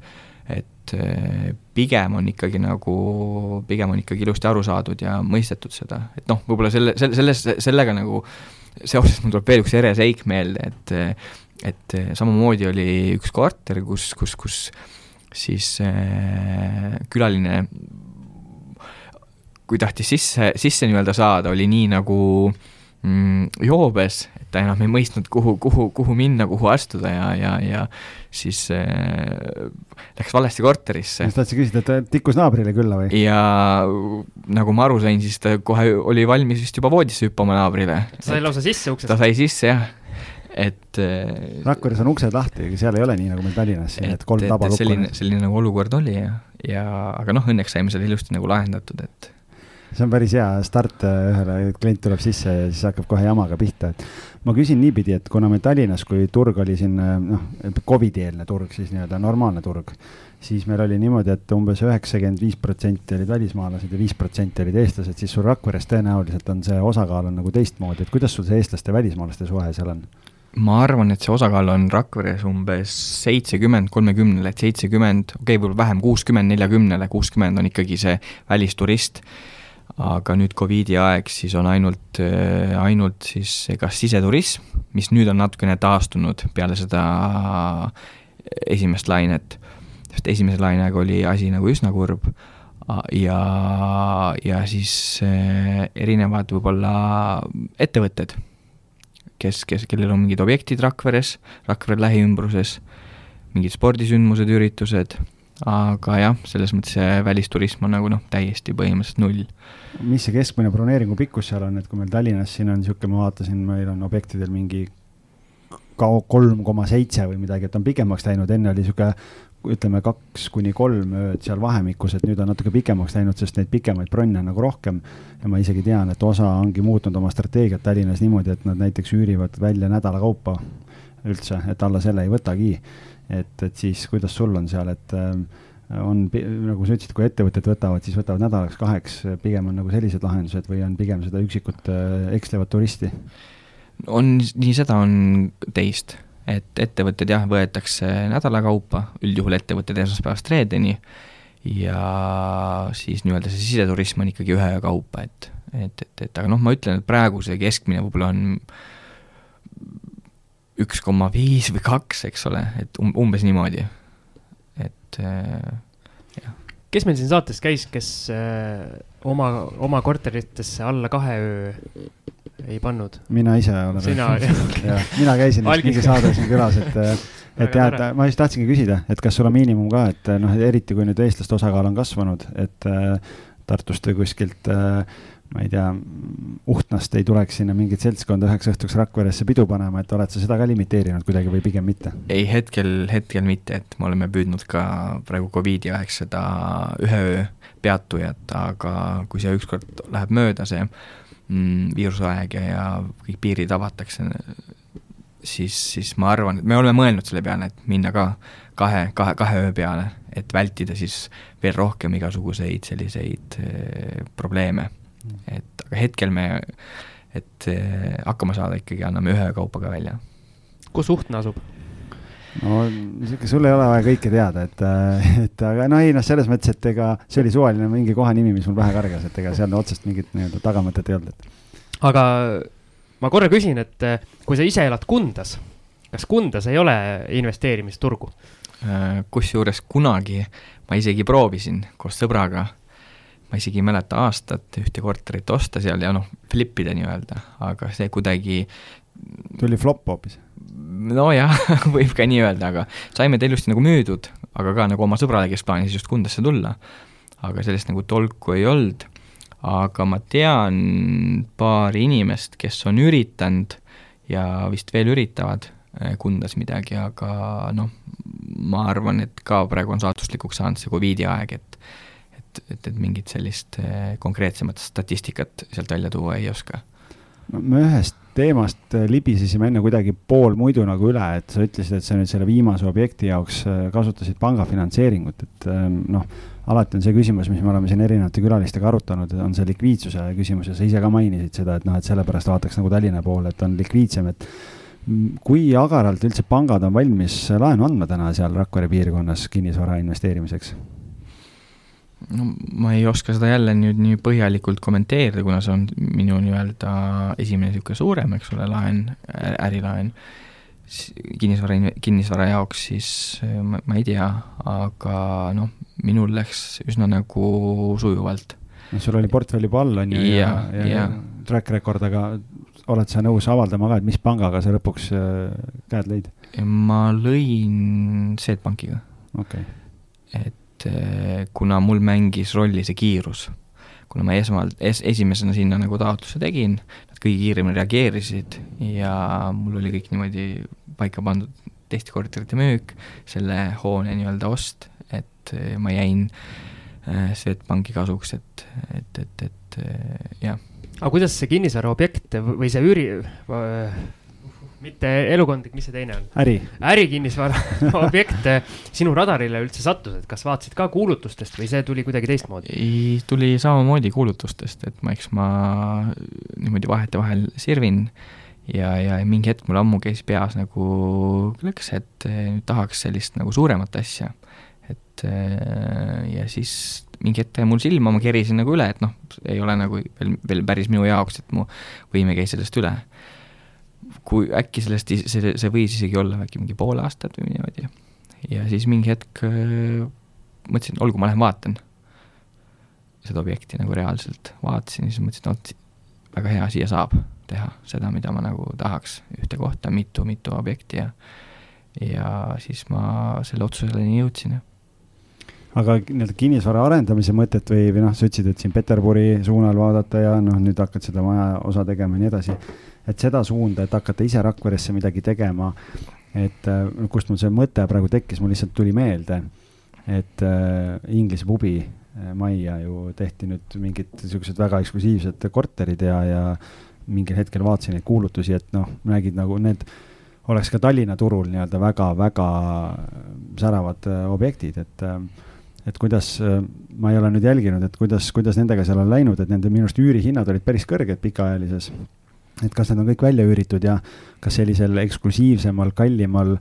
et pigem on ikkagi nagu, pigem on ikkagi ilusti aru saadud ja mõistetud seda, et noh, võib-olla selle, selle, selles, sellega nagu seoses mul tuleb veel üks ere seik meelde, et et samamoodi oli üks korter, kus, kus, kus siis äh, külaline kui tahtis sisse, sisse nii-öelda saada, oli nii nagu mm, joobes, et ta enam ei mõistnud, kuhu, kuhu, kuhu minna, kuhu astuda ja, ja, ja siis äh, läks valesti korterisse. siis tahtsid küsida, et ta tikkus naabrile külla või? ja nagu ma aru sain, siis ta kohe oli valmis vist juba voodisse hüppama naabrile. ta sai lausa sisse uksest? ta sai sisse, jah et Rakveres on uksed lahti, ega seal ei ole nii, nagu meil Tallinnas siin, et kolm taba lukku selline, selline nagu olukord oli ja, ja aga noh, õnneks saime selle ilusti nagu lahendatud, et see on päris hea start äh, ühele, klient tuleb sisse ja siis hakkab kohe jamaga pihta, et ma küsin niipidi, et kuna meil Tallinnas, kui turg oli siin äh, noh, Covidi-eelne turg, siis nii-öelda normaalne turg, siis meil oli niimoodi, et umbes üheksakümmend viis protsenti olid välismaalased ja viis protsenti olid eestlased, siis sul Rakveres tõenäoliselt on see osakaal on nagu teistmoodi, et kuidas sul see eestlaste ja välismaalaste suhe seal on? ma arvan, et see osakaal on Rakveres umbes seitsekümmend kolmekümnele, et seitsekümmend, okei okay,, võib-olla vähem, kuuskümmend neljakümnele, kuuskümmend on ikkagi see välisturist aga nüüd Covidi aeg, siis on ainult, äh, ainult siis kas siseturism, mis nüüd on natukene taastunud peale seda esimest lainet, sest esimese lainega oli asi nagu üsna kurb, ja, ja siis äh, erinevad võib-olla ettevõtted, kes, kes, kellel on mingid objektid Rakveres, Rakvere lähiümbruses, mingid spordisündmused, üritused aga jah, selles mõttes see välisturism on nagu noh, täiesti põhimõtteliselt null. mis see keskmine broneeringu pikkus seal on, et kui meil Tallinnas siin on niisugune, ma vaatasin, meil on objektidel mingi kolm koma seitse või midagi, et on pikemaks läinud, enne oli niisugune ütleme kaks kuni kolm ööd seal vahemikus, et nüüd on natuke pikemaks läinud, sest neid pikemaid bronne on nagu rohkem. ja ma isegi tean, et osa ongi muutnud oma strateegiat Tallinnas niimoodi, et nad näiteks üürivad välja nädala kaupa üldse, et alla selle ei võtagi et, et siis kuidas sul on seal, et äh, on, nagu sa ütlesid, kui ettevõtted võtavad, siis võtavad nädalaks-kaheks, pigem on nagu sellised lahendused või on pigem seda üksikut äh, ekslevat turisti? on, nii seda on teist, et ettevõtted jah, võetakse nädala kaupa, üldjuhul ettevõtted esmaspäevast reedeni ja siis nii-öelda see siseturism on ikkagi ühe kaupa, et, et, et, et aga noh, ma ütlen, et praegu see keskmine võib-olla on üks koma viis või kaks, eks ole, et um-, umbes niimoodi, et äh, jah. kes meil siin saates käis, kes äh, oma, oma korteritesse alla kahe öö ei pannud? mina ise olen. sina *laughs* jah, mina käisin vist mingi saade siin külas, et et jah, et ma just tahtsingi küsida, et kas sul on miinimum ka, et noh, eriti kui nüüd eestlaste osakaal on kasvanud, et äh, Tartust või kuskilt äh, ma ei tea, Uhtnast ei tuleks sinna mingit seltskonda üheks õhtuks Rakveresse pidu panema, et oled sa seda ka limiteerinud kuidagi või pigem mitte? ei, hetkel, hetkel mitte, et me oleme püüdnud ka praegu Covidi aeg seda ühe öö peatujat, aga kui see ükskord läheb mööda, see mm, viiruseaeg ja, ja kõik piirid avatakse, siis, siis ma arvan, et me oleme mõelnud selle peale, et minna ka kahe, kahe, kahe öö peale, et vältida siis veel rohkem igasuguseid selliseid äh, probleeme et aga hetkel me, et eh, hakkama saada ikkagi anname ühe kaupa ka välja. kus Uhtna asub? no sihuke, sul ei ole vaja kõike teada, et, eh, et aga no ei noh, selles mõttes, et ega see oli suvaline mingi koha nimi, mis mul pähe kargas, et ega seal otsest mingit nii-öelda tagamõtet ei olnud, et. aga ma korra küsin, et eh, kui sa ise elad Kundas, kas Kundas ei ole investeerimisturgu? kusjuures kunagi ma isegi proovisin koos sõbraga ma isegi ei mäleta aastat, ühte korterit osta seal ja noh, flip ida nii-öelda, aga see kuidagi tuli flop hoopis? nojah, *laughs* võib ka nii öelda, aga saime ta ilusti nagu müüdud, aga ka nagu oma sõbrale, kes plaanis just Kundasse tulla. aga sellest nagu tolku ei olnud, aga ma tean paari inimest, kes on üritanud ja vist veel üritavad eh, Kundas midagi, aga noh, ma arvan, et ka praegu on saatuslikuks saanud see Covidi aeg, et et, et, et mingit sellist eh, konkreetsemat statistikat sealt välja tuua ei oska. no me ühest teemast eh, libisesime enne kuidagi pool muidu nagu üle, et sa ütlesid, et sa nüüd selle viimase objekti jaoks kasutasid panga finantseeringut, et noh, alati on see küsimus, mis me oleme siin erinevate külalistega arutanud, on see likviidsuse küsimus ja sa ise ka mainisid seda, et noh, et sellepärast vaataks nagu Tallinna poole, et on likviidsem, et kui agaralt üldse pangad on valmis laenu andma täna seal Rakvere piirkonnas kinnisvara investeerimiseks? No ma ei oska seda jälle nüüd nii põhjalikult kommenteerida, kuna see on minu nii-öelda esimene niisugune suurem, eks ole, laen, ärilaen kinnisvara, kinnisvara jaoks, siis ma, ma ei tea, aga noh, minul läks üsna nagu sujuvalt. no sul oli portfell juba all, on ju, ja, ja, ja, ja track record, aga oled sa nõus avaldama ka, et mis pangaga sa lõpuks äh, käed lõid? ma lõin Swedbankiga. okei okay.. et äh, kuna mul mängis rolli see kiirus, kuna ma esmalt es,, esimesena sinna nagu taotluse tegin, nad kõige kiiremini reageerisid ja mul oli kõik niimoodi paika pandud, testikorterite müük, selle hoone nii-öelda ost, et äh, ma jäin Swedbanki kasuks, et, et, et, et jah. Aga kuidas see kinnisvaraobjekt või see üüri, mitte elukondlik, mis see teine on? äri. ärikinnisvara *laughs* objekt sinu radarile üldse sattus, et kas vaatasid ka kuulutustest või see tuli kuidagi teistmoodi? ei, tuli samamoodi kuulutustest, et ma, eks ma niimoodi vahetevahel sirvin ja, ja mingi hetk mul ammu käis peas nagu klõks, et nüüd tahaks sellist nagu suuremat asja. et ja siis mingi hetk jäi mul silma, ma kerisin nagu üle, et noh, ei ole nagu veel, veel päris minu jaoks, et mu võime käis sellest üle. Kui äkki sellest, see, see võis isegi olla äkki mingi pool aastat või niimoodi. ja siis mingi hetk äh, mõtlesin, olgu, ma lähen vaatan seda objekti nagu reaalselt, vaatasin siis mõtlesin, et väga hea, siia saab teha seda, mida ma nagu tahaks, ühte kohta mitu-mitu objekti ja ja siis ma selle otsuseni jõudsin aga nii-öelda kinnisvara arendamise mõtet või, või noh, sa ütlesid, et siin Peterburi suunal vaadata ja noh, nüüd hakkad seda maja osa tegema ja nii edasi. Et seda suunda, et hakata ise Rakveresse midagi tegema, et äh, kust mul see mõte praegu tekkis, mul lihtsalt tuli meelde, et äh, Inglise pubi äh, majja ju tehti nüüd mingid niisugused väga eksklusiivsed korterid ja, ja mingil hetkel vaatasin neid kuulutusi, et noh, nägid nagu need oleks ka Tallinna turul nii-öelda väga-väga säravad äh, objektid, et et kuidas, ma ei ole nüüd jälginud, et kuidas, kuidas nendega seal on läinud, et nende minu arust üürihinnad olid päris kõrged pikaajalises. Et kas need on kõik välja üüritud ja kas sellisel eksklusiivsemal, kallimal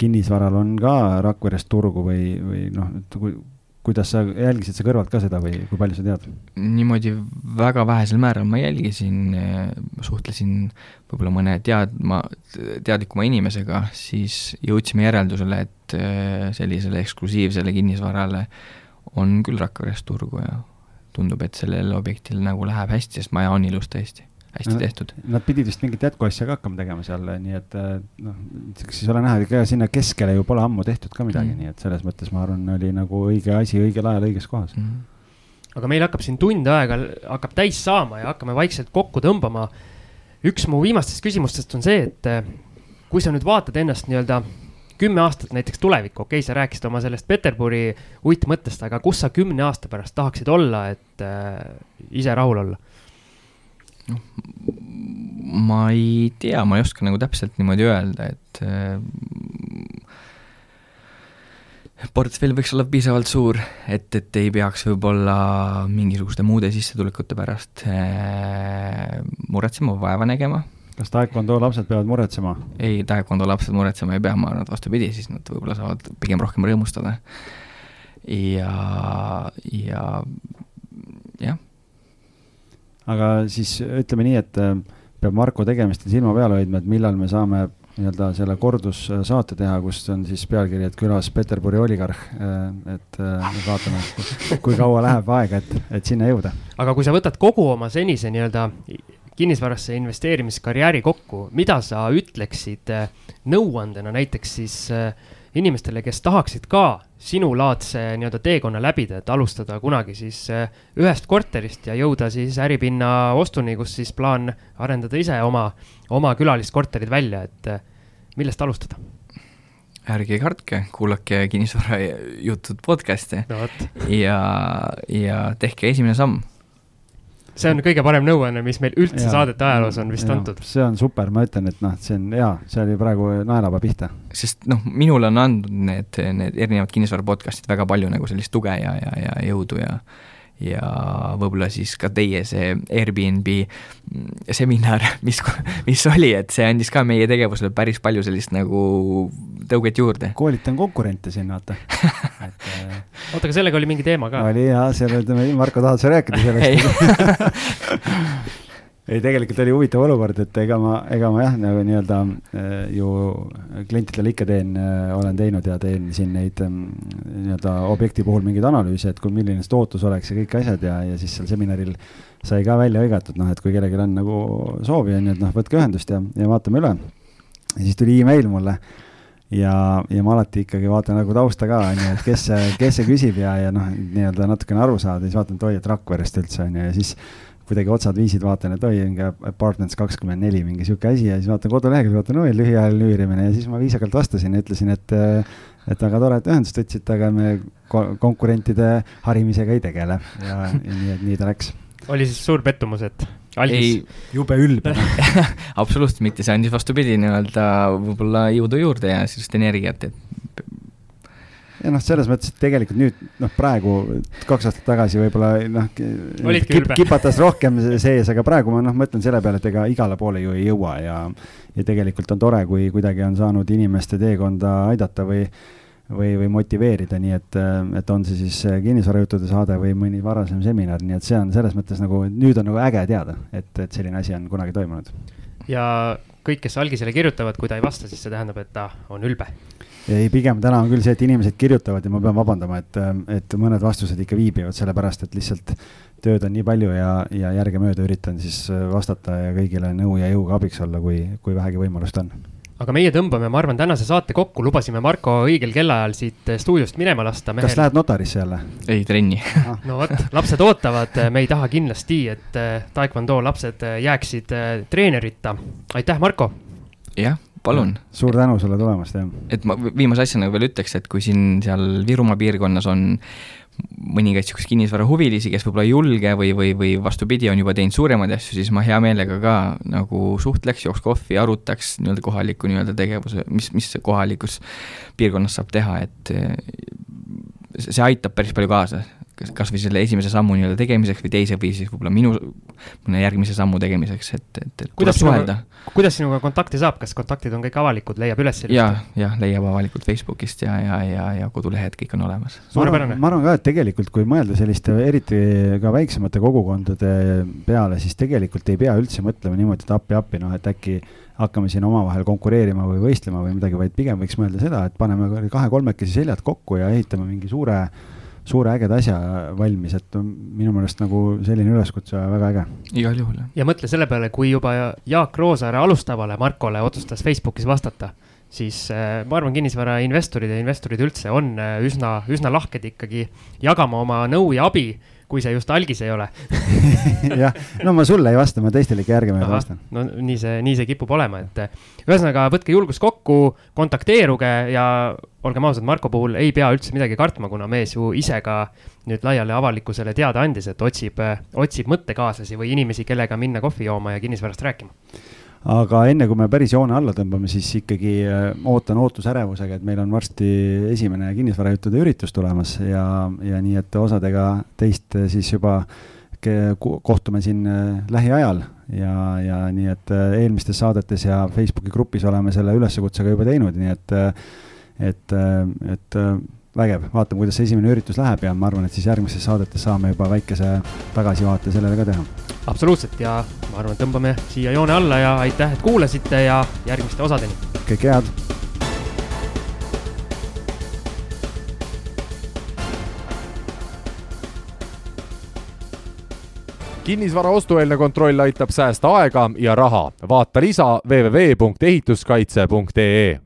kinnisvaral on ka Rakveres turgu või, või noh, et kui, kuidas sa jälgisid sa kõrvalt ka seda või kui palju sa tead? niimoodi väga vähesel määral ma jälgisin, suhtlesin võib-olla mõne teadma, teadlikuma inimesega, siis jõudsime järeldusele, et äh, sellisele eksklusiivsele kinnisvarale on küll Rakveres turgu ja tundub, et sellel objektil nagu läheb hästi, sest maja on ilus tõesti hästi tehtud. Nad pidid vist mingit jätkuasja ka hakkama tegema seal, nii et äh, noh, siis ei ole näha, ega sinna keskele ju pole ammu tehtud ka midagi mm., nii et selles mõttes ma arvan, oli nagu õige asi õigel ajal õiges kohas mm. -hmm. aga meil hakkab siin tund aega, hakkab täis saama ja hakkame vaikselt kokku tõmbama. üks mu viimastest küsimustest on see, et äh, kui sa nüüd vaatad ennast nii-öelda kümme aastat näiteks tulevikku, okei okay,, sa rääkisid oma sellest Peterburi uitmõttest, aga kus sa kümne aasta pärast tahaksid olla, et äh, ise rahul olla? Noh, ma ei tea, ma ei oska nagu täpselt niimoodi öelda, et äh, portfell võiks olla piisavalt suur, et, et ei peaks võib-olla mingisuguste muude sissetulekute pärast äh, muretsema, vaeva nägema. kas taekwondo lapsed peavad muretsema? ei, taekwondo lapsed muretsema ei pea, ma arvan, et vastupidi, siis nad võib-olla saavad pigem rohkem rõõmustada. ja, ja jah aga siis ütleme nii, et äh, peab Marko tegemistel silma peal hoidma, et millal me saame nii-öelda selle kordussaate teha, kus on siis pealkiri, et külas Peterburi oligarh. Äh, et äh, vaatame, kui kaua läheb aega, et, et sinna jõuda. aga kui sa võtad kogu oma senise nii-öelda kinnisvarasse investeerimiskarjääri kokku, mida sa ütleksid äh, nõuandena näiteks siis äh, inimestele, kes tahaksid ka sinulaadse nii-öelda teekonna läbida, et alustada kunagi siis ühest korterist ja jõuda siis äripinna ostuni, kus siis plaan arendada ise oma, oma külaliskorterid välja, et millest alustada? ärge kartke, kuulake Kinnisvara jutud podcast'e no, ja, ja tehke esimene samm see on kõige parem nõuanne, mis meil üldse ja, saadete ajaloos on vist ja, antud. see on super, ma ütlen, et noh, see on hea, see oli praegu naelapea pihta. sest noh, minule on andnud need, need erinevad kinnisvara podcast'id väga palju nagu sellist tuge ja, ja, ja jõudu ja ja võib-olla siis ka teie see Airbnb seminar, mis, mis oli, et see andis ka meie tegevusele päris palju sellist nagu tõuget juurde. koolitan konkurente siin, vaata *laughs* et äh, oota, aga sellega oli mingi teema ka? oli jaa, seal, ütleme, Marko, tahad sa rääkida sellest *laughs* ei, tegelikult oli huvitav olukord, et ega ma, ega ma jah, nagu nii-öelda äh, ju klientidele ikka teen, äh, olen teinud ja teen siin neid ähm, nii-öelda objekti puhul mingeid analüüse, et kui milline see tootlus oleks ja kõik asjad ja, ja siis seal seminaril sai ka välja hõigatud, noh, et kui kellelgi on nagu soovi, on ju, et noh, võtke ühendust ja, ja vaatame üle. ja siis tuli email mulle ja, ja ma alati ikkagi vaatan nagu tausta ka, on ju, et kes kes see küsib ja, ja noh, nii-öelda natukene aru saada, siis vaatan, et oi, et Rakverest üldse on ju, ja siis kuidagi otsad viisid, vaatan, et oi, mingi apartments kakskümmend neli, mingi sihuke asi ja siis vaatan kodulehekülge, vaatan, oi, lühiajaline üürimine ja siis ma viisakalt vastasin ja ütlesin, et et väga tore, et ühendust võtsite, aga me konkurentide harimisega ei tegele ja, ja nii, et nii ta läks. oli siis suur pettumus, et Algis. jube ülbe *laughs* absoluutselt mitte, see andis vastupidi nii-öelda võib-olla jõudu juurde ja sellist energiat, et ja noh, selles mõttes, et tegelikult nüüd noh, praegu kaks aastat tagasi võib-olla noh kip, kipatas rohkem sees, aga praegu ma noh, mõtlen selle peale, et ega igale poole ju ei jõua ja, ja tegelikult on tore, kui kuidagi on saanud inimeste teekonda aidata või või, või motiveerida, nii et, et on see siis kinnisvarajuttude saade või mõni varasem seminar, nii et see on selles mõttes nagu, nüüd on nagu äge teada, et, et selline asi on kunagi toimunud. ja kõik, kes algisele kirjutavad, kui ta ei vasta, siis see tähendab, et ta on ülbe ei, pigem täna on küll see, et inimesed kirjutavad ja ma pean vabandama, et, et mõned vastused ikka viibivad, sellepärast et lihtsalt tööd on nii palju ja, ja järgemööda üritan siis vastata ja kõigile nõu ja jõuga abiks olla, kui, kui vähegi võimalust on aga meie tõmbame, ma arvan, tänase saate kokku, lubasime Marko õigel kellaajal siit stuudiost minema lasta. kas lähed notarisse jälle? ei, trenni ah. no vot, lapsed ootavad, me ei taha kindlasti, et taekwondo lapsed jääksid treenerita. aitäh, Marko! jah palun. suur tänu sulle tulemast, jah. et ma viimase asjana veel ütleks, et kui siin seal Virumaa piirkonnas on mõningaid niisuguseid kinnisvarahuvilisi, kes võib-olla ei julge või, või, või vastupidi, on juba teinud suuremaid asju, siis ma hea meelega ka nagu suhtleks, jooks kohvi, arutaks nii-öelda kohaliku nii-öelda tegevuse, mis, mis kohalikus piirkonnas saab teha, et see aitab päris palju kaasa kas, kas või selle esimese sammu nii-öelda tegemiseks või teise või siis võib-olla minu mõne järgmise sammu tegemiseks, et, et, et kuidas suhelda. kuidas sinuga kontakti saab, kas kontaktid on kõik avalikud, leiab üles? ja, jah, leiab avalikult Facebookist ja, ja, ja, ja kodulehed, kõik on olemas. ma arvan, ma arvan ka, et tegelikult kui mõelda selliste, eriti ka väiksemate kogukondade peale, siis tegelikult ei pea üldse mõtlema niimoodi, et appi-appi, noh, et äkki hakkame siin omavahel konkureerima või võistlema või midagi, vaid pigem võiks mõelda seda, et paneme kahe-kolmekesi seljad kokku ja ehitame mingi suure suure ägeda asja valmis, et minu meelest nagu selline üleskutse väga äge. igal juhul, jah. ja mõtle selle peale, kui juba Jaak Roosaare alustavale Markole otsustas Facebookis vastata, siis äh, ma arvan, kinnisvarainvestorid ja investorid üldse on äh, üsna, üsna lahked ikkagi jagama oma nõu ja abi kui see just algis ei ole. *laughs* Jah, no ma sulle ei vasta, ma teistele ikka järgemööda vastan. no nii see, nii see kipub olema, et ühesõnaga võtke julgus kokku, kontakteeruge ja olgem ausad, Marko puhul ei pea üldse midagi kartma, kuna mees ju ise ka nüüd laiale avalikkusele teada andis, et otsib, otsib mõttekaaslasi või inimesi, kellega minna kohvi jooma ja kinnisvarast rääkima aga enne kui me päris joone alla tõmbame, siis ikkagi äh, ootan ootusärevusega, et meil on varsti esimene kinnisvarajuttude üritus tulemas ja, ja nii, et osadega teist äh, siis juba kohtume siin äh, lähiajal. Ja, ja nii, et eelmistes saadetes ja Facebooki grupis oleme selle üleskutsega juba teinud, nii et, et, et vägev, vaatame, kuidas see esimene üritus läheb ja ma arvan, et siis järgmistes saadetes saame juba väikese tagasivaate sellele ka teha. absoluutselt ja ma arvan, et tõmbame siia joone alla ja aitäh, et kuulasite ja järgmiste osadeni. kõike head kinnisvara ostueelne kontroll aitab säästa aega ja raha. vaata lisa www.ehituskaitse.ee